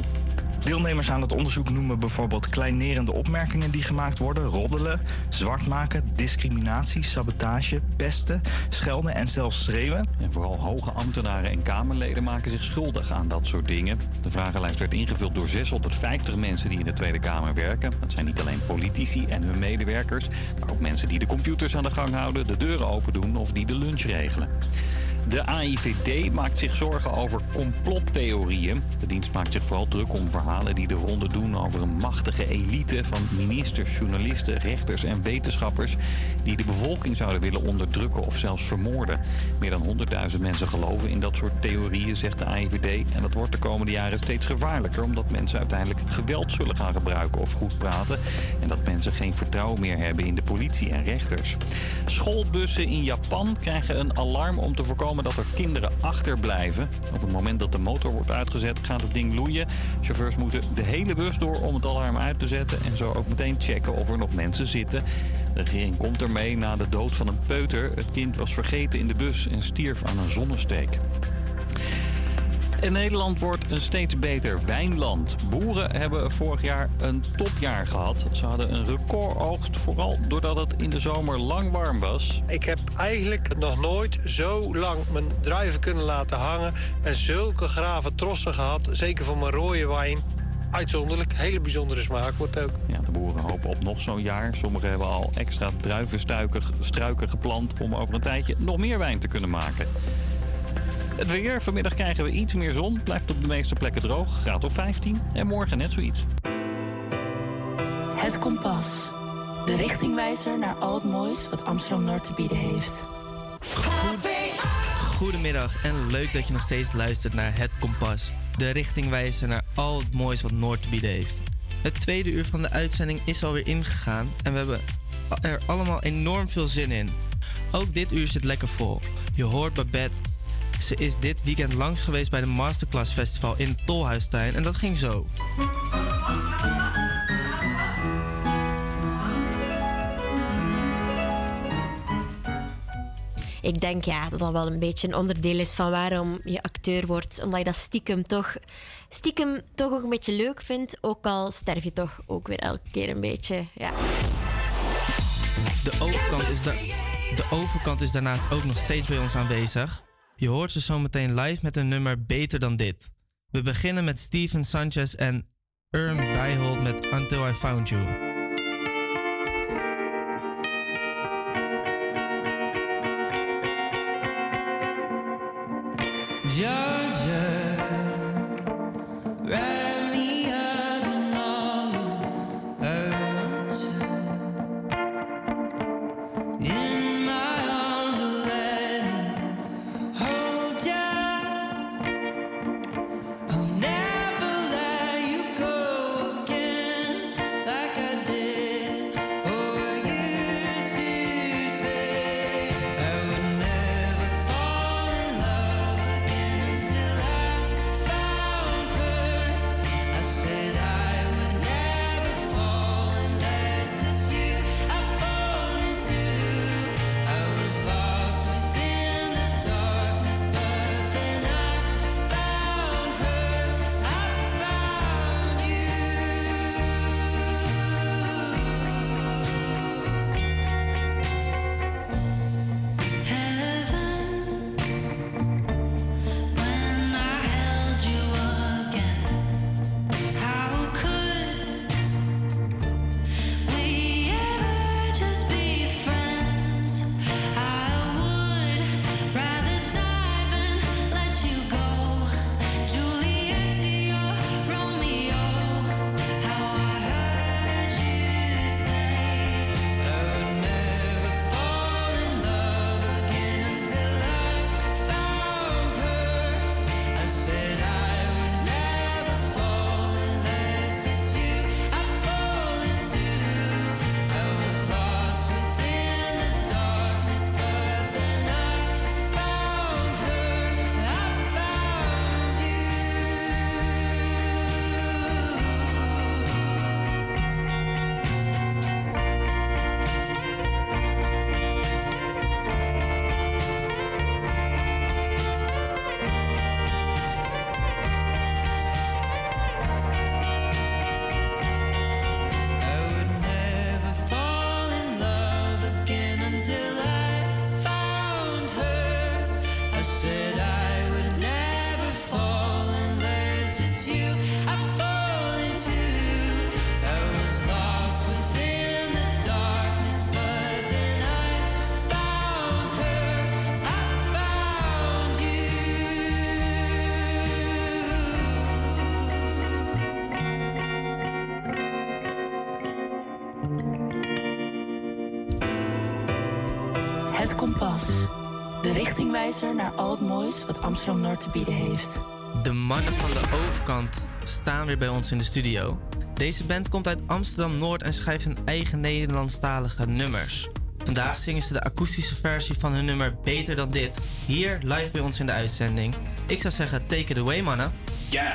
Deelnemers aan het onderzoek noemen bijvoorbeeld kleinerende opmerkingen die gemaakt worden, roddelen, zwart maken, discriminatie, sabotage, pesten, schelden en zelfs schreeuwen. En vooral hoge ambtenaren en Kamerleden maken zich schuldig aan dat soort dingen. De vragenlijst werd ingevuld door 650 mensen die in de Tweede Kamer werken. Dat zijn niet alleen politici en hun medewerkers, maar ook mensen die de computers aan de gang houden, de deuren open doen of die de lunch regelen. De AIVD maakt zich zorgen over complottheorieën. De dienst maakt zich vooral druk om verhalen die de ronde doen over een machtige elite van ministers, journalisten, rechters en wetenschappers die de bevolking zouden willen onderdrukken of zelfs vermoorden. Meer dan 100.000 mensen geloven in dat soort theorieën, zegt de AIVD. En dat wordt de komende jaren steeds gevaarlijker omdat mensen uiteindelijk geweld zullen gaan gebruiken of goed praten. En dat mensen geen vertrouwen meer hebben in de politie en rechters. Schoolbussen in Japan krijgen een alarm om te voorkomen dat er kinderen achterblijven. Op het moment dat de motor wordt uitgezet gaat het ding loeien. Chauffeurs moeten de hele bus door om het alarm uit te zetten en zo ook meteen checken of er nog mensen zitten. De regering komt ermee na de dood van een peuter. Het kind was vergeten in de bus en stierf aan een zonnesteek. En Nederland wordt een steeds beter wijnland. Boeren hebben vorig jaar een topjaar gehad. Ze hadden een recordoogst, vooral doordat het in de zomer lang warm was. Ik heb eigenlijk nog nooit zo lang mijn druiven kunnen laten hangen... en zulke grave trossen gehad, zeker voor mijn rode wijn. Uitzonderlijk, hele bijzondere smaak wordt ook. Ja, de boeren hopen op nog zo'n jaar. Sommigen hebben al extra druivenstruiken struiken geplant... om over een tijdje nog meer wijn te kunnen maken. Het weer. Vanmiddag krijgen we iets meer zon. Blijft op de meeste plekken droog. Graad of 15. En morgen net zoiets. Het Kompas. De richtingwijzer naar al het moois wat Amsterdam Noord te bieden heeft. Goedemiddag en leuk dat je nog steeds luistert naar Het Kompas. De richtingwijzer naar al het moois wat Noord te bieden heeft. Het tweede uur van de uitzending is alweer ingegaan en we hebben er allemaal enorm veel zin in. Ook dit uur zit lekker vol. Je hoort Babette. Ze is dit weekend langs geweest bij de Masterclass Festival in Tolhuistuin en dat ging zo. Ik denk ja, dat dat wel een beetje een onderdeel is van waarom je acteur wordt. Omdat je dat stiekem toch, stiekem toch ook een beetje leuk vindt. Ook al sterf je toch ook weer elke keer een beetje. Ja. De overkant is, da- de overkant is daarnaast ook nog steeds bij ons aanwezig. Je hoort ze zo meteen live met een nummer Beter dan dit. We beginnen met Steven Sanchez en Erm Bijhold met Until I Found You. Georgia, naar al het moois wat Amsterdam Noord te bieden heeft. De mannen van de overkant staan weer bij ons in de studio. Deze band komt uit Amsterdam Noord en schrijft hun eigen Nederlandstalige nummers. Vandaag zingen ze de akoestische versie van hun nummer Beter dan dit. Hier live bij ons in de uitzending. Ik zou zeggen, take it away, mannen. Ja.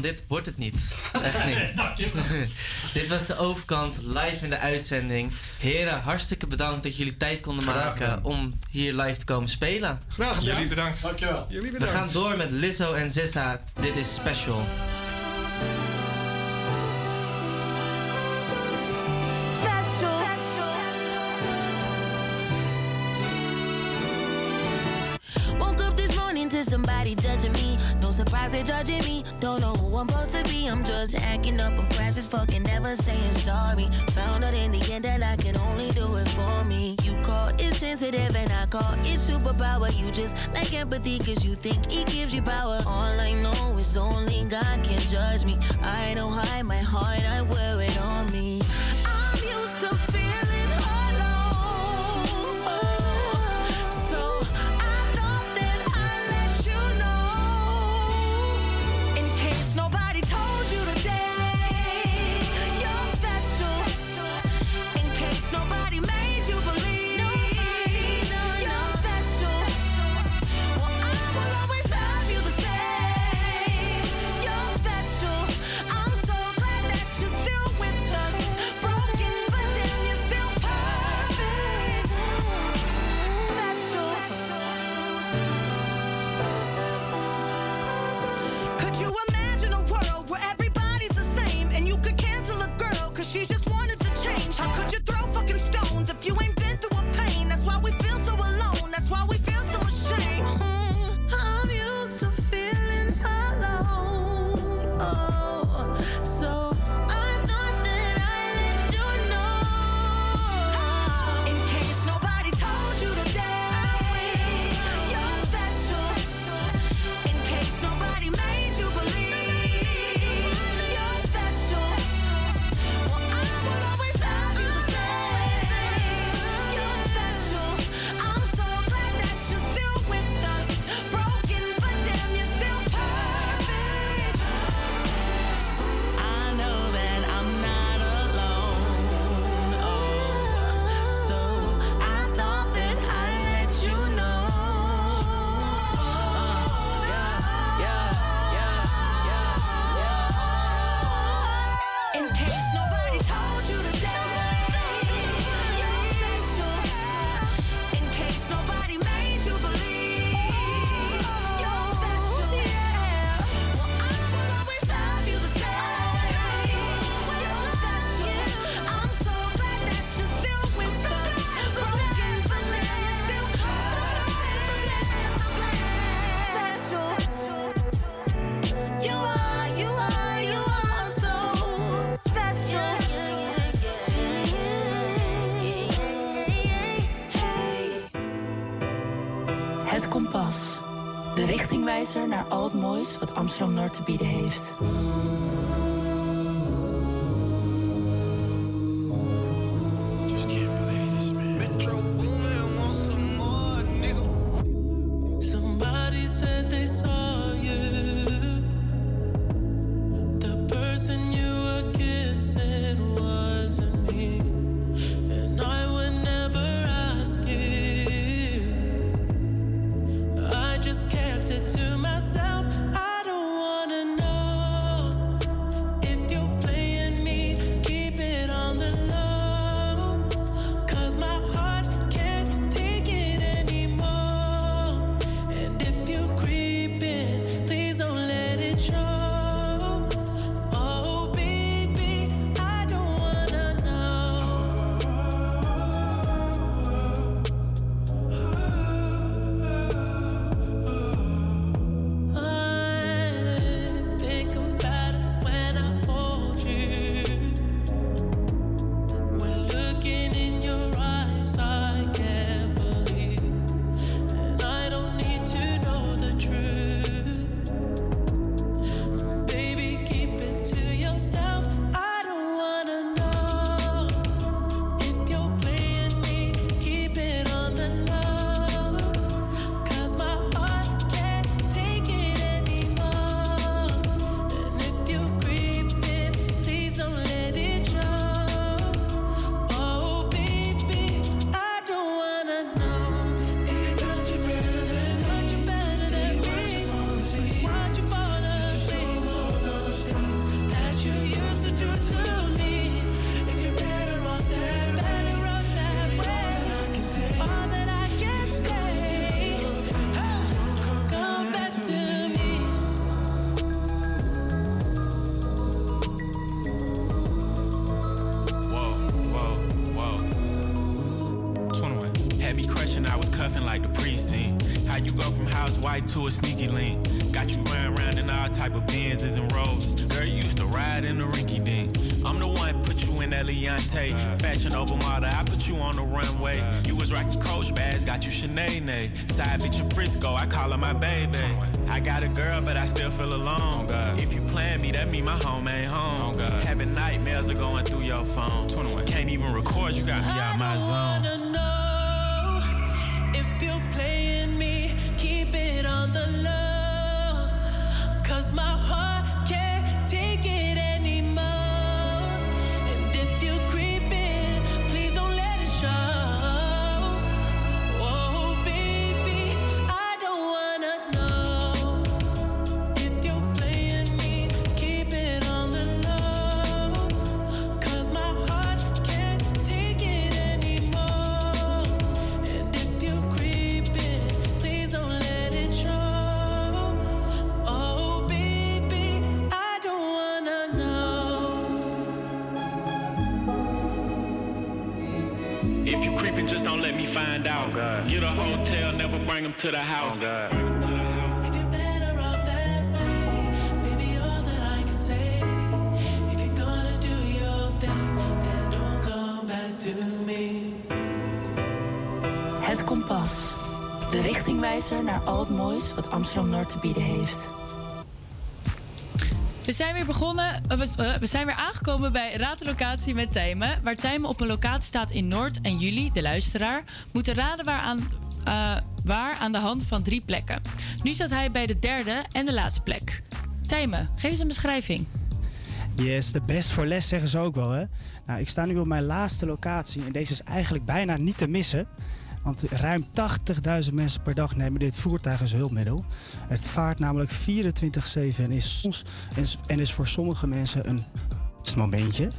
Dan dit wordt het niet. Echt niet. dit was de overkant live in de uitzending. Heren, hartstikke bedankt dat jullie tijd konden maken om hier live te komen spelen. Graag gedaan. Jullie bedankt. Dankjewel. Jullie We bedankt. gaan door met Lizzo en Zissa. Dit is special. Somebody judging me. No surprise they judging me. Don't know who I'm supposed to be. I'm just acting up. I'm crash as fucking never saying sorry. Found out in the end that I can only do it for me. You call it sensitive and I call it superpower. You just lack empathy cause you think it gives you power. All I know is only God can judge me. I don't hide my heart, I wear it on me. Wat Amsterdam Noord te bieden heeft. Nightmares are going through your phone. Can't even record, you got me out my zone. Come back to me. Het Kompas. De richtingwijzer naar al het moois wat Amsterdam Noord te bieden heeft. We zijn weer begonnen. eh, We, eh, we zijn weer aangekomen bij Raad de Locatie met Tijmen. Waar Tijmen op een locatie staat in Noord. En jullie, de luisteraar, moeten raden waar eh, waar aan de hand van drie plekken. Nu staat hij bij de derde en de laatste plek. Tijmen, geef eens een beschrijving. Yes, de best voor les zeggen ze ook wel, hè? Nou, ik sta nu op mijn laatste locatie en deze is eigenlijk bijna niet te missen. Want ruim 80.000 mensen per dag nemen dit voertuig als hulpmiddel. Het vaart namelijk 24-7 en is, en is- voor sommige mensen een momentje.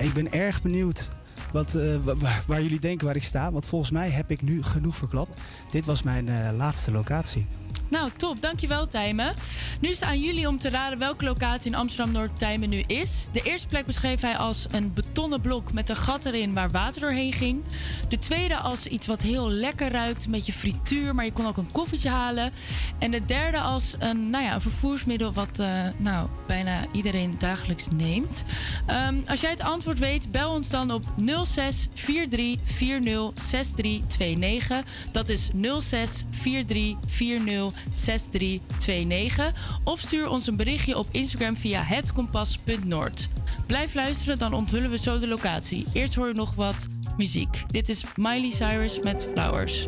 Ik ben erg benieuwd wat, eh, wa- wa- waar jullie denken waar ik sta. Want volgens mij heb ik nu genoeg verklapt. Dit was mijn eh, laatste locatie. Nou, top. Dankjewel, Tijmen. Nu is het aan jullie om te raden welke locatie in Amsterdam-Noord Tijmen nu is. De eerste plek beschreef hij als een betonnen blok met een gat erin waar water doorheen ging. De tweede als iets wat heel lekker ruikt, een beetje frituur, maar je kon ook een koffietje halen. En de derde als een, nou ja, een vervoersmiddel wat eh, nou, bijna iedereen dagelijks neemt. Ehm, als jij het antwoord weet, bel ons dan op 06 43 40 63 29. Dat is 06 43 40 6329 of stuur ons een berichtje op Instagram via hetkompas.noord. Blijf luisteren, dan onthullen we zo de locatie. Eerst hoor je nog wat muziek. Dit is Miley Cyrus met Flowers.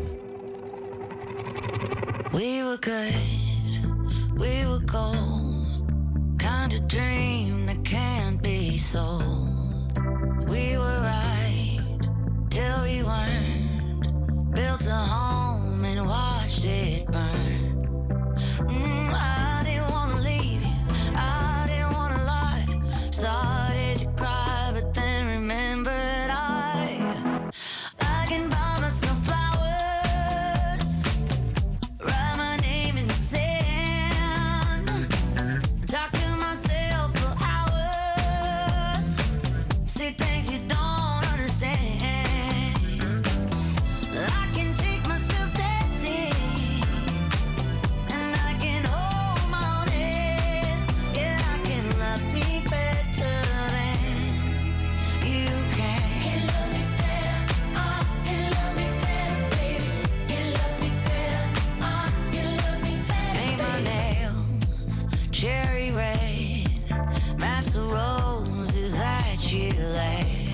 We were good, we were gold. Kind of dream that can't be sold. We were right till we weren't. Built a home and watched it burn. Mm, I Gillette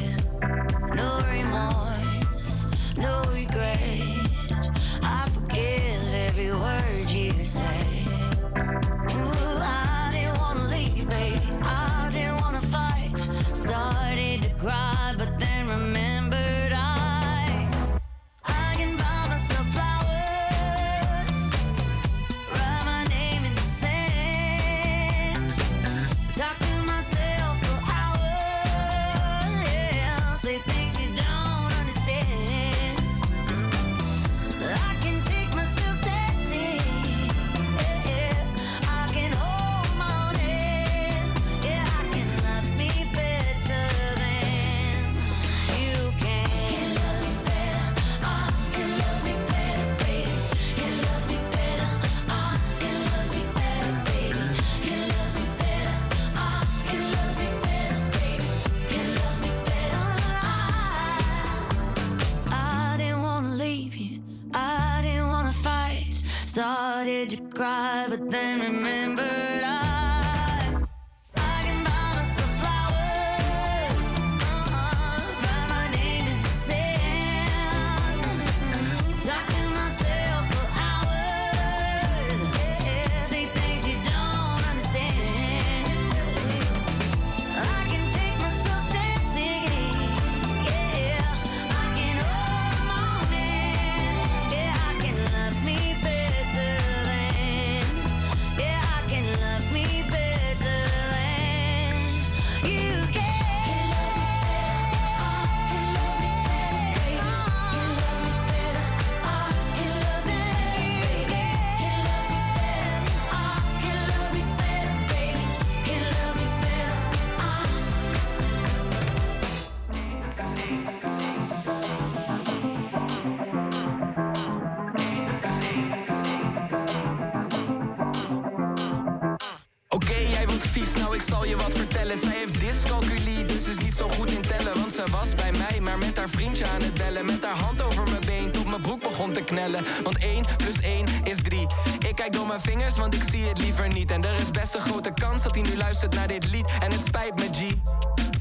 luistert naar dit lied. En het spijt me, G.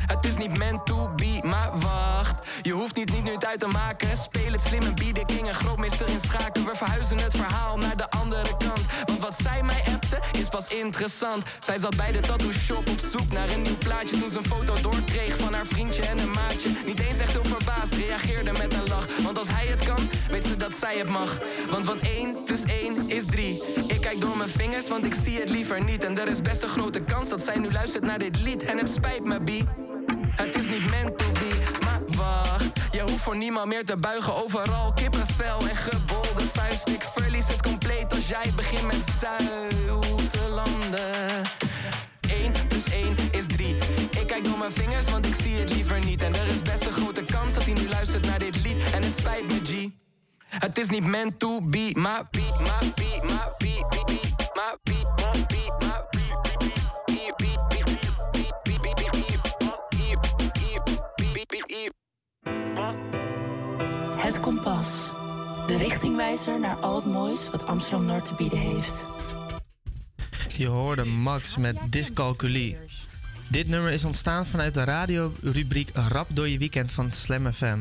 Het is niet meant to be, maar wacht. Je hoeft niet niet nu het uit te maken. Speel het slim en bied de king een grootmeester in schaken. We verhuizen het verhaal naar de andere kant. Want wat zij mij appte, is pas interessant. Zij zat bij de tattoo shop op zoek naar een nieuw plaatje. Toen ze een foto doorkreeg van haar vriendje en een maatje. Niet eens echt heel verbaasd, reageerde met een lach. Want als hij het kan, weet ze dat zij het mag. Want wat 1 plus 1 is 3. Ik kijk door mijn vingers, want ik zie het liever niet. En er is best een grote kans dat zij nu luistert naar dit lied. En het spijt me, B. Het is niet meant to be, maar wacht. Je hoeft voor niemand meer te buigen. Overal kippenvel en gebolde vuist. Ik verlies het compleet als jij begint met zoute landen. 1 plus 1 is 3. Ik kijk door mijn vingers, want ik zie het liever niet. En er is best een grote kans dat hij nu luistert naar dit lied. En het spijt me, G. Het is niet meant to be, maar be, be, maar De richtingwijzer naar al het moois wat Amsterdam Noord te bieden heeft. Je hoorde Max met Dyscalculie. Dit nummer is ontstaan vanuit de radiorubriek Rap door je weekend van Slam FM.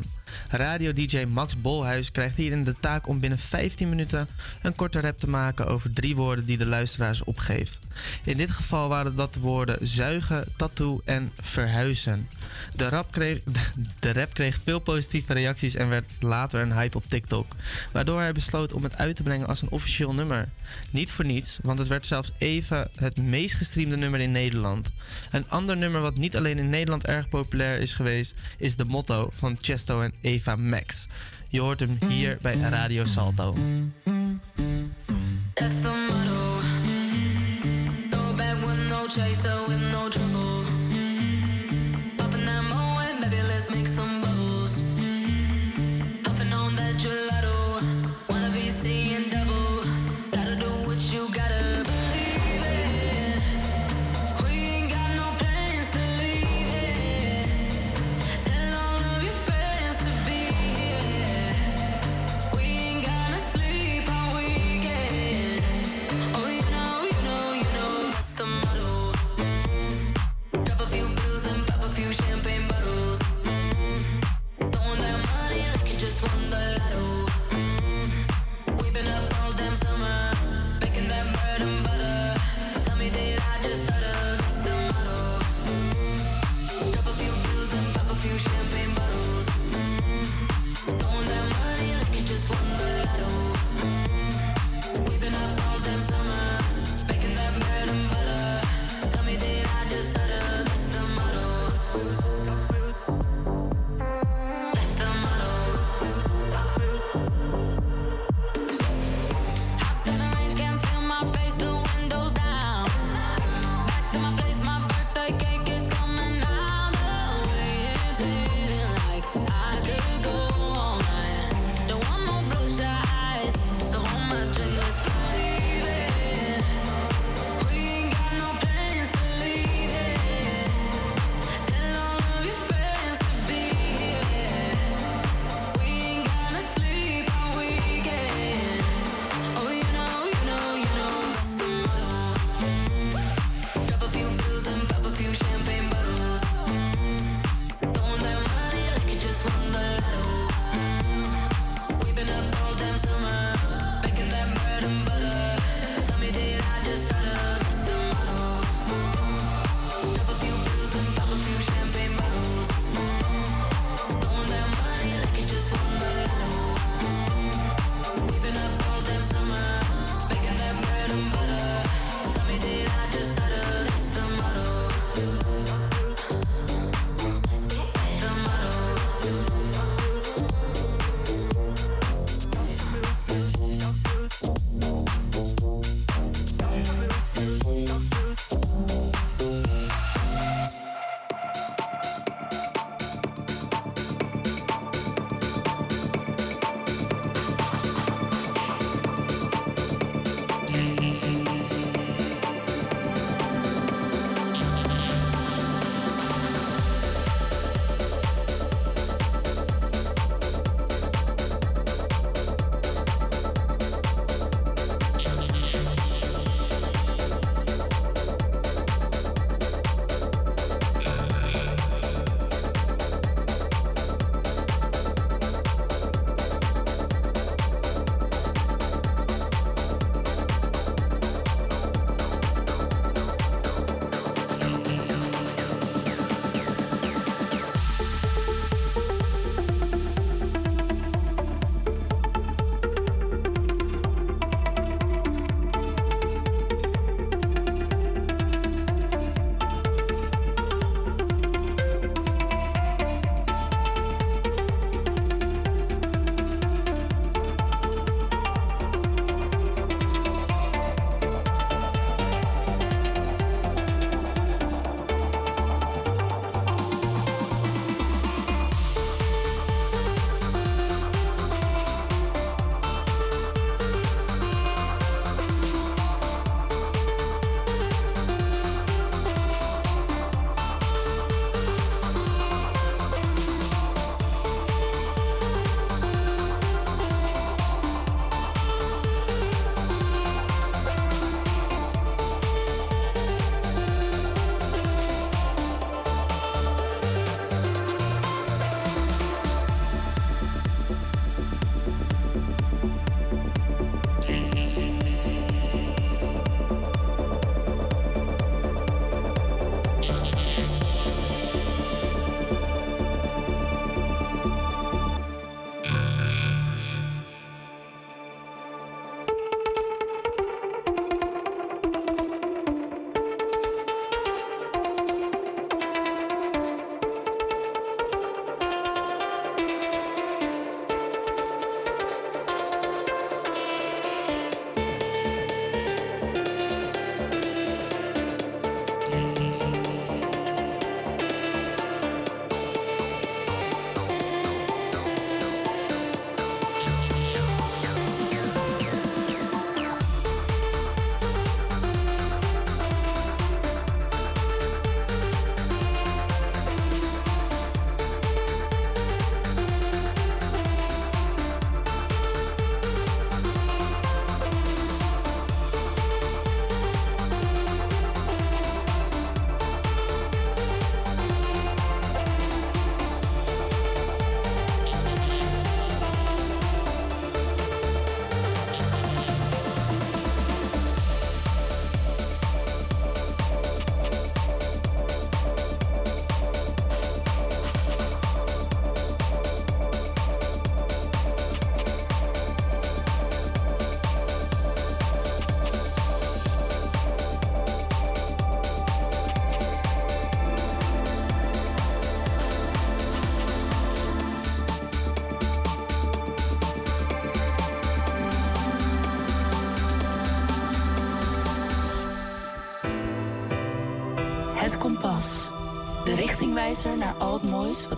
Radio-dj Max Bolhuis krijgt hierin de taak om binnen 15 minuten een korte rap te maken over drie woorden die de luisteraars opgeeft. In dit geval waren dat de woorden zuigen, tattoo en verhuizen. De rap, kreeg, de rap kreeg veel positieve reacties en werd later een hype op TikTok, waardoor hij besloot om het uit te brengen als een officieel nummer. Niet voor niets, want het werd zelfs even het meest gestreamde nummer in Nederland. Een ander nummer wat niet alleen in Nederland erg populair is geweest, is de motto van Chesto en Eva Max. Je hoort hem hier bij Radio Salto. That's the motto. Throw back with no chaser, with no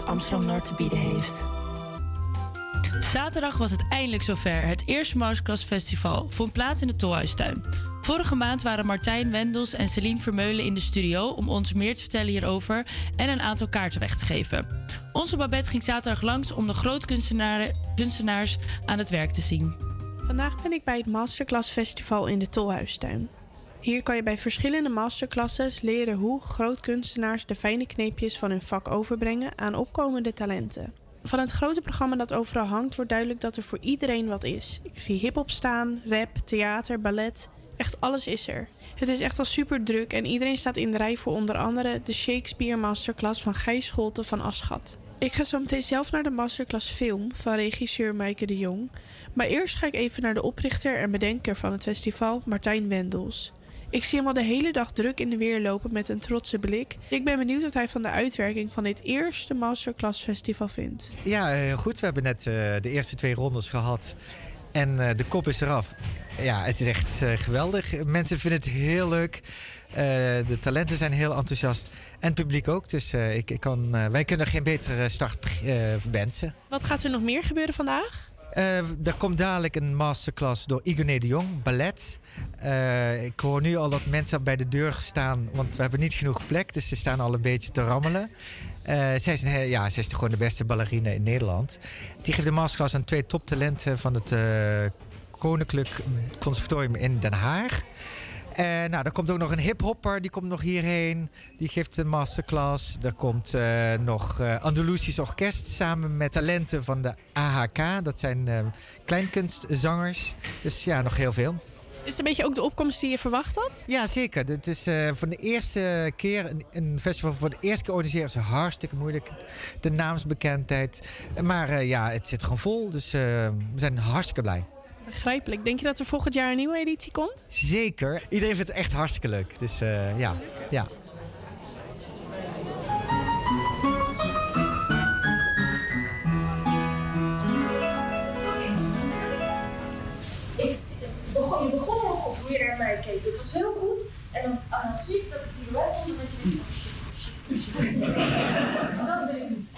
Amsterdam Noord te bieden heeft. Zaterdag was het eindelijk zover. Het eerste Masterclass Festival vond plaats in de Tolhuistuin. Vorige maand waren Martijn Wendels en Celine Vermeulen in de studio om ons meer te vertellen hierover en een aantal kaarten weg te geven. Onze Babette ging zaterdag langs om de grootkunstenaren- kunstenaars aan het werk te zien. Vandaag ben ik bij het Masterclass Festival in de Tolhuistuin. Hier kan je bij verschillende masterclasses leren hoe grootkunstenaars de fijne kneepjes van hun vak overbrengen aan opkomende talenten. Van het grote programma dat overal hangt wordt duidelijk dat er voor iedereen wat is. Ik zie hip-hop staan, rap, theater, ballet. Echt alles is er. Het is echt al super druk en iedereen staat in de rij voor onder andere de Shakespeare Masterclass van Gijs Scholte van Aschat. Ik ga zo meteen zelf naar de masterclass film van regisseur Maaike de Jong. Maar eerst ga ik even naar de oprichter en bedenker van het festival, Martijn Wendels. Ik zie hem al de hele dag druk in de weer lopen met een trotse blik. Ik ben benieuwd wat hij van de uitwerking van dit eerste Masterclass Festival vindt. Ja, eh, goed. We hebben net eh, de eerste twee rondes gehad. En eh, de kop is eraf. Ja, het is echt geweldig. Mensen vinden het heel leuk. De talenten zijn heel enthousiast. En het publiek ook. Dus ik, ik kan, wij kunnen geen betere start wensen. Wat gaat er nog meer gebeuren vandaag? Eh, er komt dadelijk een masterclass door Igoné de Jong, ballet. Eh, ik hoor nu al dat mensen bij de deur staan, want we hebben niet genoeg plek, dus ze staan al een beetje te rammelen. Eh, zij, is ja, zij is gewoon de beste ballerine in Nederland. Die geeft de masterclass aan twee toptalenten van het Koninklijk Conservatorium in Den Haag. En nou, er komt ook nog een hiphopper, die komt nog hierheen. Die geeft een masterclass. Er komt eh, nog eh Andalusisch Orkest samen met talenten van de AHK. Dat zijn eh, kleinkunstzangers. Dus ja, nog heel veel. Is het een beetje ook de opkomst die je verwacht had? Ja, zeker. Het is voor de eerste keer een, een festival voor de eerste keer organiseren. is hartstikke moeilijk. De naamsbekendheid. Maar ja, het zit gewoon vol. Dus we zijn hartstikke blij. Begrijpelijk. Denk je dat er volgend jaar een nieuwe editie komt? Zeker. Iedereen vindt het echt hartstikke leuk. Dus eh, ja, ja. Ik begon, je begon al goed hoe je naar mij keek. Dat was heel goed. En dan, en dan zie ik dat ik hier kom en dat je denkt, oh shit, shit, shit. Dat wil ik niet.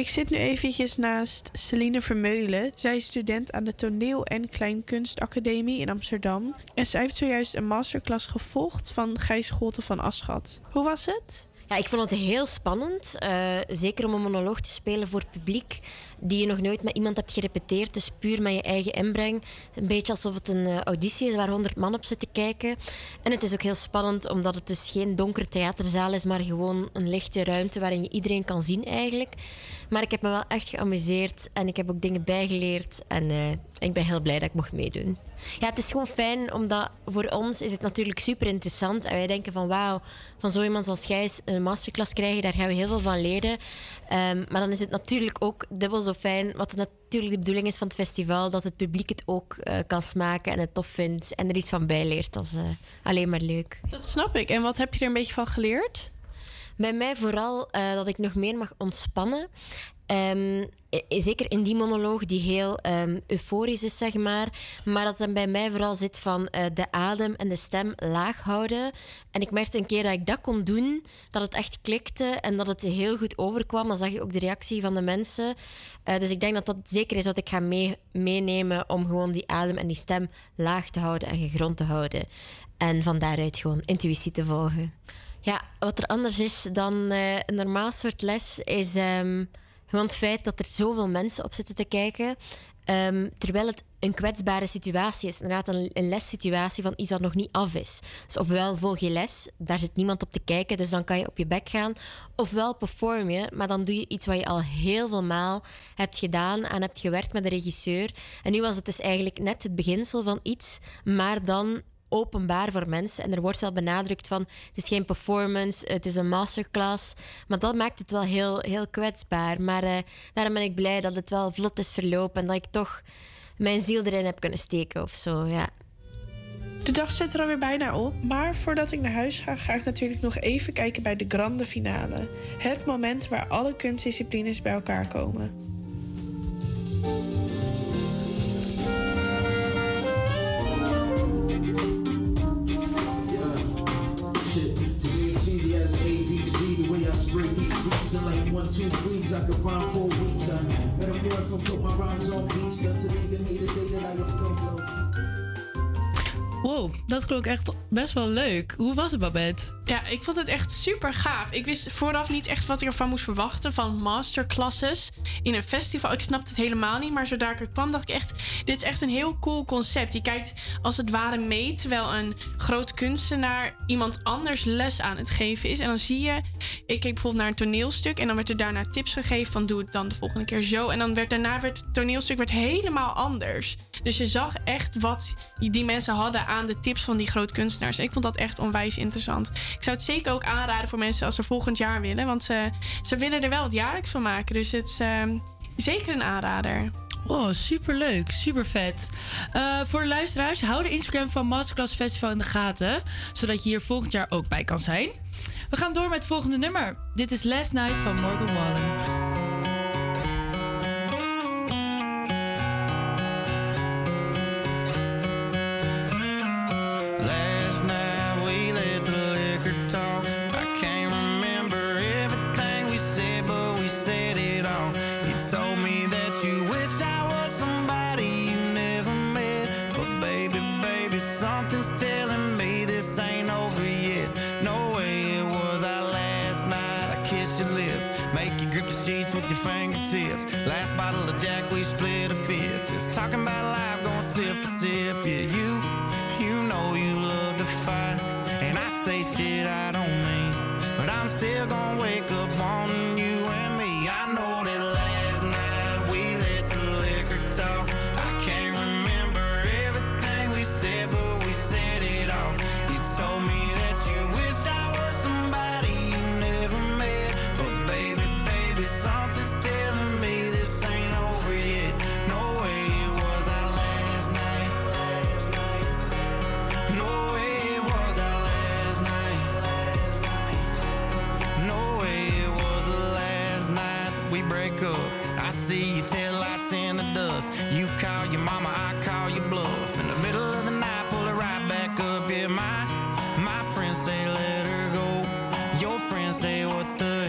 Ik zit nu eventjes naast Celine Vermeulen. Zij is student aan de Toneel- en Kleinkunstacademie in Amsterdam. En zij heeft zojuist een masterclass gevolgd van Gijs Scholte van Aschat. Hoe was het? Ja, ik vond het heel spannend. eh, zeker om een monoloog te spelen voor publiek die je nog nooit met iemand hebt gerepeteerd. Dus puur met je eigen inbreng. Een beetje alsof het een eh, auditie is waar honderd man op zitten kijken. En het is ook heel spannend omdat het dus geen donkere theaterzaal is, maar gewoon een lichte ruimte waarin je iedereen kan zien eigenlijk. Maar ik heb me wel echt geamuseerd en ik heb ook dingen bijgeleerd. En eh, ik ben heel blij dat ik mocht meedoen. Ja, het is gewoon fijn, omdat voor ons is het natuurlijk super interessant. En wij denken van wauw, van zo iemand als Gijs een masterclass krijgen, daar gaan we heel veel van leren. Ehm, maar dan is het natuurlijk ook dubbel zo fijn, wat natuurlijk de bedoeling is van het festival, dat het publiek het ook eh, kan smaken en het tof vindt en er iets van bijleert. Dat is eh, alleen maar leuk. Dat snap ik. En wat heb je er een beetje van geleerd? Bij mij vooral eh, dat ik nog meer mag ontspannen. Ehm, zeker in die monoloog die heel ehm, euforisch is, zeg maar. Maar dat dan bij mij vooral zit van eh, de adem en de stem laag houden. En ik merkte een keer dat ik dat kon doen, dat het echt klikte en dat het heel goed overkwam. Dan zag je ook de reactie van de mensen. Eh, dus ik denk dat dat zeker is wat ik ga mee, meenemen om gewoon die adem en die stem laag te houden en gegrond te houden. En van daaruit gewoon intuïtie te volgen. Ja, wat er anders is dan eh, een normaal soort les is ehm, gewoon het feit dat er zoveel mensen op zitten te kijken. Ehm, terwijl het een kwetsbare situatie is. Inderdaad, een, een lessituatie van iets dat nog niet af is. Dus ofwel volg je les, daar zit niemand op te kijken, dus dan kan je op je bek gaan. Ofwel perform je, maar dan doe je iets wat je al heel veel maal hebt gedaan en hebt gewerkt met de regisseur. En nu was het dus eigenlijk net het beginsel van iets, maar dan openbaar voor mensen. En er wordt wel benadrukt van het is geen performance, het is een masterclass. Maar dat maakt het wel heel, heel kwetsbaar. Maar eh, daarom ben ik blij dat het wel vlot is verlopen en dat ik toch mijn ziel erin heb kunnen steken of zo. Ja. De dag zit er alweer bijna op, maar voordat ik naar huis ga, ga ik natuurlijk nog even kijken bij de grande finale. Het moment waar alle kunstdisciplines bij elkaar komen. In like one, two, threes, I could rhyme for weeks. I better more from put my rhymes on beats. Not to even haters say that I am Wow, dat klonk echt best wel leuk. Hoe was het, Babette? Ja, ik vond het echt super gaaf. Ik wist vooraf niet echt wat ik ervan moest verwachten van masterclasses in een festival. Ik snapte het helemaal niet, maar zodra ik er kwam, dacht ik echt: dit is echt een heel cool concept. Je kijkt als het ware mee terwijl een groot kunstenaar iemand anders les aan het geven is. En dan zie je, ik keek bijvoorbeeld naar een toneelstuk en dan werd er daarna tips gegeven van doe het dan de volgende keer zo. En dan werd daarna werd het toneelstuk werd helemaal anders. Dus je zag echt wat die mensen hadden aan de tips van die groot kunstenaars. En ik vond dat echt onwijs interessant. Ik zou het zeker ook aanraden voor mensen als ze volgend jaar willen. Want ze, ze willen er wel het jaarlijks van maken. Dus het is ehm, zeker een aanrader. Wow, superleuk, super vet. Eh, voor de luisteraars, hou de Instagram van Masterclass Festival in de gaten. Zodat je hier volgend jaar ook bij kan zijn. We gaan door met het volgende nummer. Dit is Last Night van Morgan Wallen. Say what the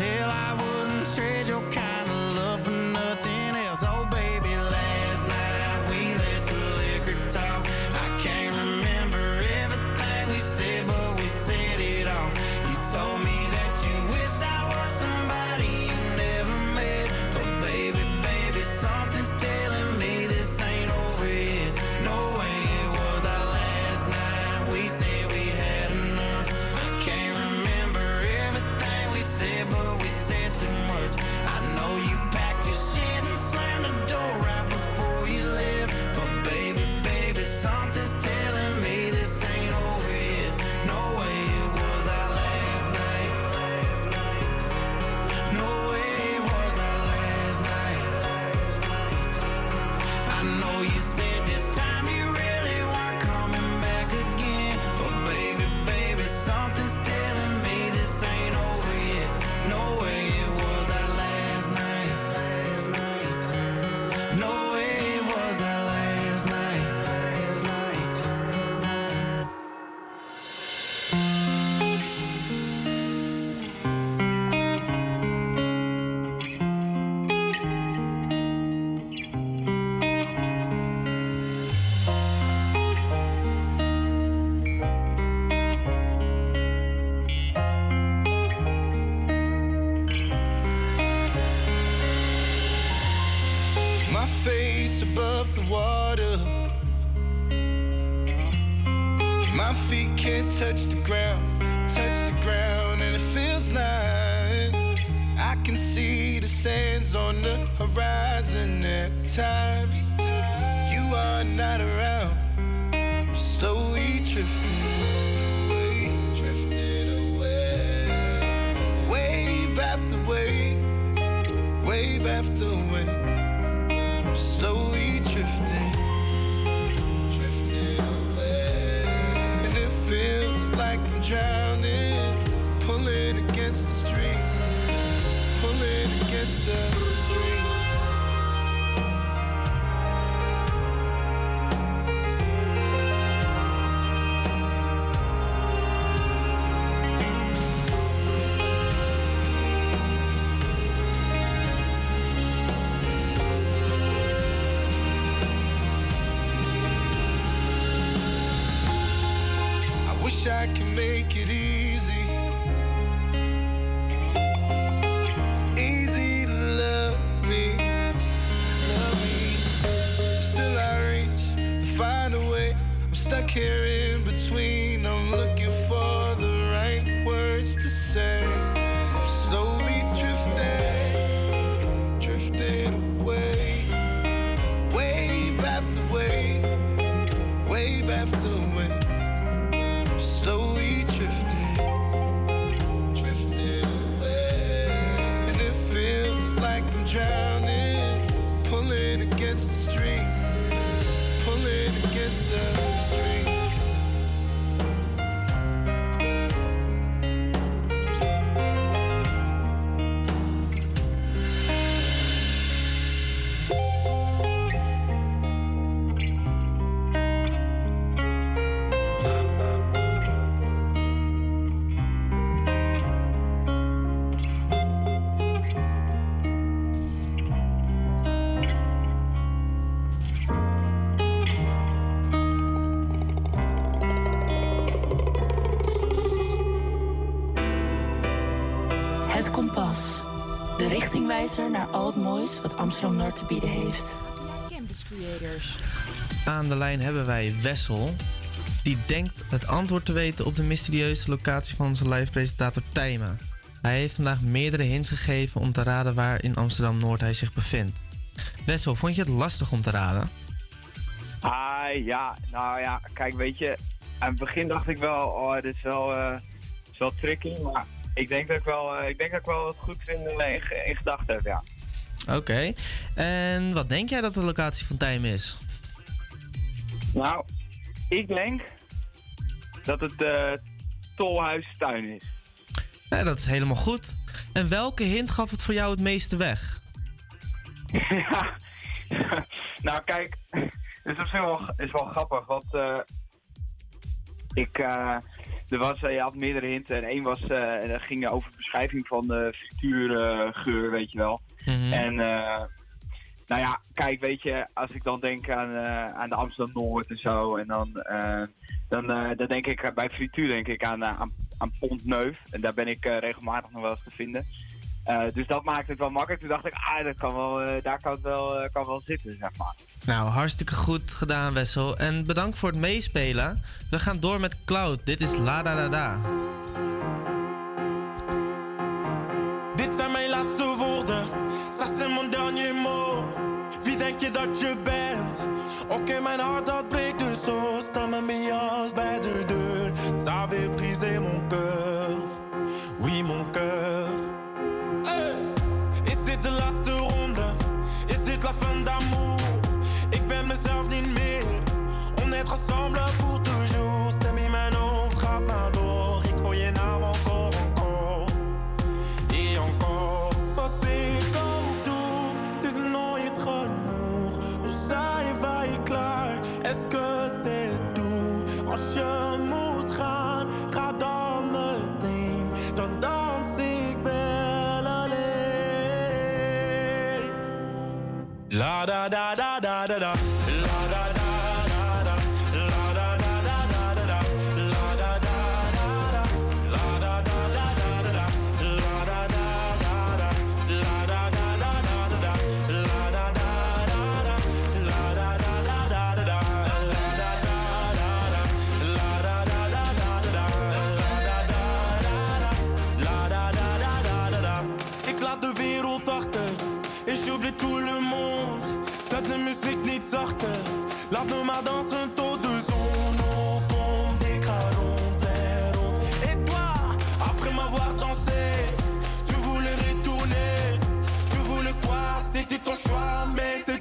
naar al het moois wat Amsterdam Noord te bieden heeft. Campus Creators. Aan de lijn hebben wij Wessel. Die denkt het antwoord te weten op de mysterieuze locatie van onze live-presentator Tijma. Hij heeft vandaag meerdere hints gegeven om te raden waar in Amsterdam-Noord hij zich bevindt. Wessel, vond je het lastig om te raden? Ah, ja, nou ja, kijk, weet je, aan het begin dacht ik wel, oh, dit is wel, eh, is wel tricky, maar ik denk dat ik wel, eh, ik denk dat ik wel wat goed in, eh, in, ge- in gedachten heb, ja. Oké. En wat denk jij dat de locatie van Tijma is? Nou, ik denk dat het de Tolhuistuin is. Dat is helemaal goed. En welke hint gaf het voor jou het meeste weg? ja, nou kijk, het is op zich wel, is wel grappig, want eh, ik, er was, eh, je had meerdere hinten en één was, dat ging over de beschrijving van de frituurgeur, weet je wel. En eh, nou ja, kijk, weet je, als ik dan denk aan, aan de Amsterdam-Noord en zo, en dan, dan, dan denk ik bij frituur denk ik aan, aan, aan Pont Neuf. En daar ben ik regelmatig nog wel eens te vinden. Eh, dus dat maakt het wel makkelijk. Toen dacht ik, ah, dat kan wel, eh, daar kan het wel, eh, kan wel zitten, zeg maar. Nou, hartstikke goed gedaan, Wessel. En bedankt voor het meespelen. We gaan door met Cloud. Dit is La Da Da Da. Dit zijn mijn laatste woorden, ça c'est mon dernier mot. Wie denk je dat je bent? Oké, mijn hart dat breekt dus zo. Sta met mijn jas bij de deur. Ça avait brisé mon cœur, oui mon cœur. Est ensemble pour toujours. Maar door. Ik hoor je naam encore. Et encore, wat ik ook doe, het is nooit genoeg. Hoe zijn wij klaar? Est-ce que c'est tout? Als je moet gaan, ga dan meteen. Dan dans ik wel. La da da da da da da zachte. Laat me maar dansen tot de zon opkomt. Et toi, après m'avoir dansé, tu voulais retourner. Tu voulais quoi? C'était ton choix, mais c'est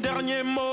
dernier mot.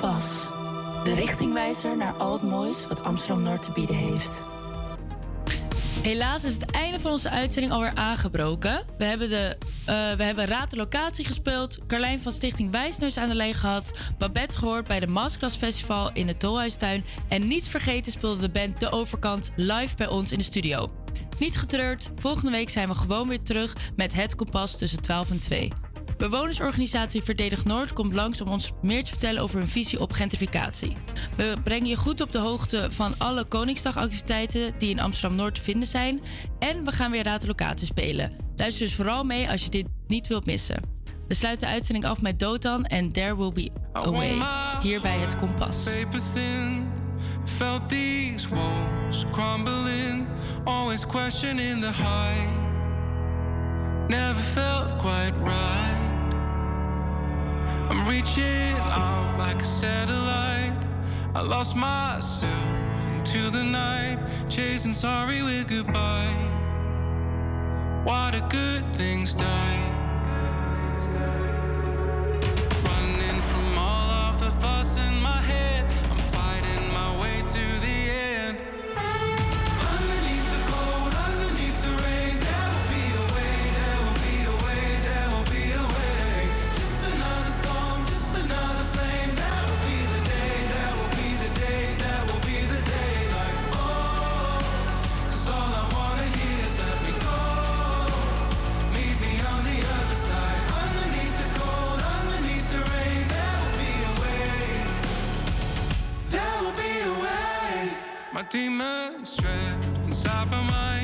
De richtingwijzer naar al het moois wat Amsterdam-Noord te bieden heeft. Helaas is het einde van onze uitzending alweer aangebroken. We hebben, de, eh, we hebben Raad de Locatie gespeeld, Carlijn van Stichting Wijsneus aan de lijn gehad, Babette gehoord bij de Masterclass Festival in de Tolhuistuin en niet vergeten speelde de band De Overkant live bij ons in de studio. Niet getreurd, volgende week zijn we gewoon weer terug met Het Kompas tussen 12 en 2. Bewonersorganisatie Verdedig Noord komt langs om ons meer te vertellen over hun visie op gentrificatie. We brengen je goed op de hoogte van alle Koningsdagactiviteiten die in Amsterdam Noord te vinden zijn. En we gaan weer Raad Locatie spelen. Luister dus vooral mee als je dit niet wilt missen. We sluiten de uitzending af met Dotan en There Will Be A Way. Hier bij het kompas. Felt these walls always the. Never felt quite right. I'm reaching out like a satellite. I lost myself into the night, chasing sorry with goodbye. Why do good things die? My demons trapped inside my mind.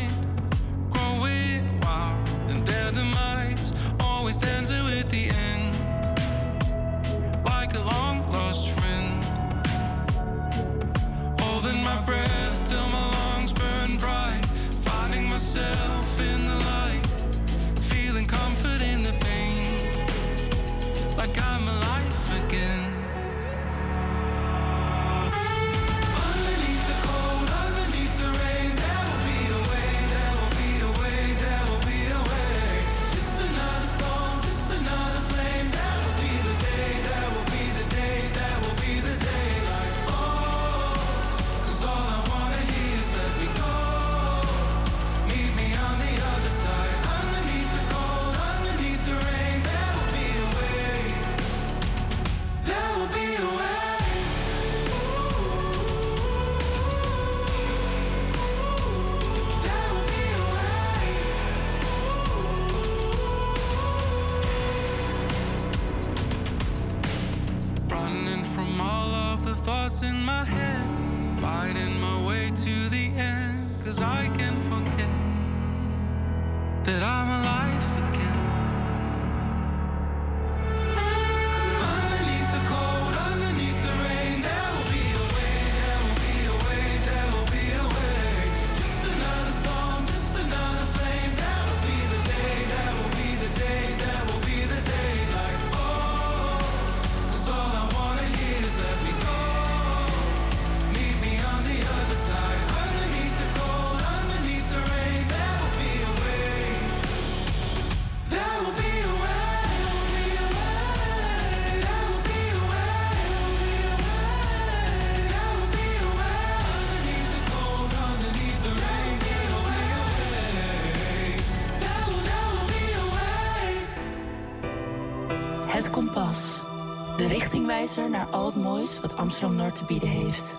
wat Amsterdam Noord te bieden heeft.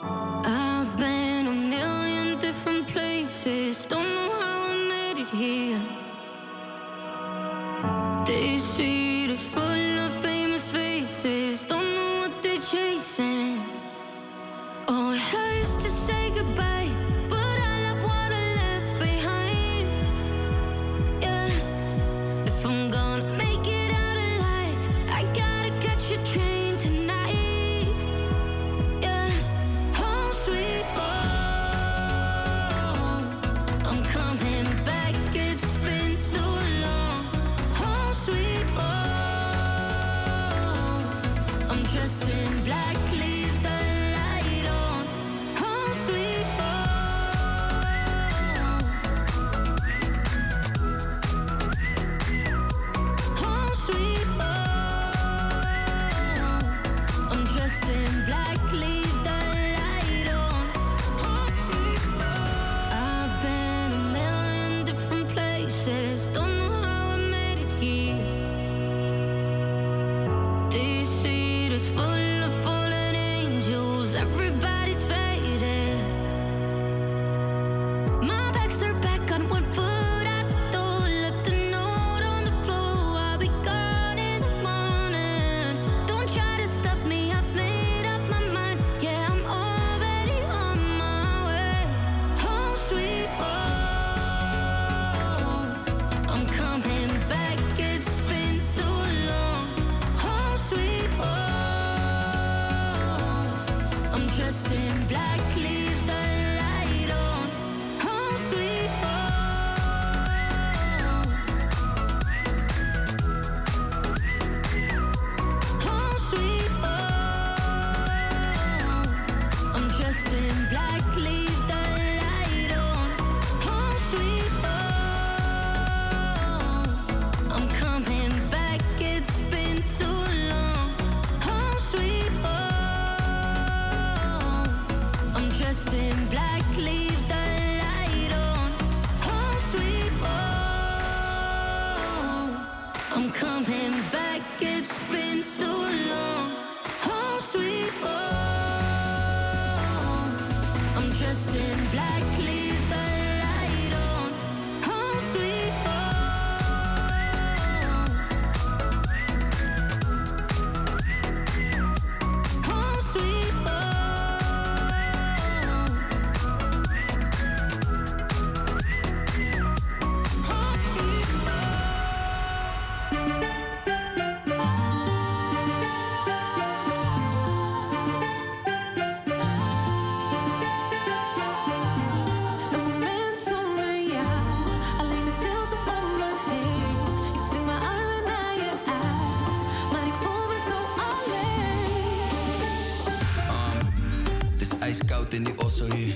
In die osso hier.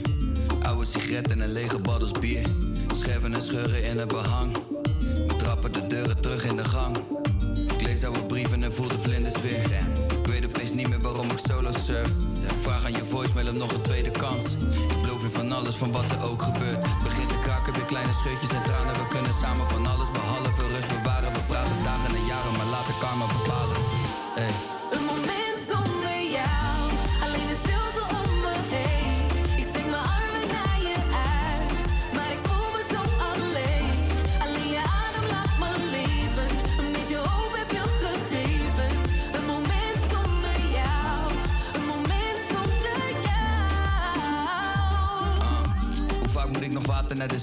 Oude sigaret en een lege baddels bier. Scherven en scheuren in het behang. We trappen de deuren terug in de gang. Ik lees oude brieven en voel de vlinders weer. Ik weet opeens niet meer waarom ik solo surf. Vraag aan je voicemail om nog een tweede kans. Ik beloof je van alles, van wat er ook gebeurt. Begint te kraken, weer kleine scheutjes en tranen. We kunnen samen van alles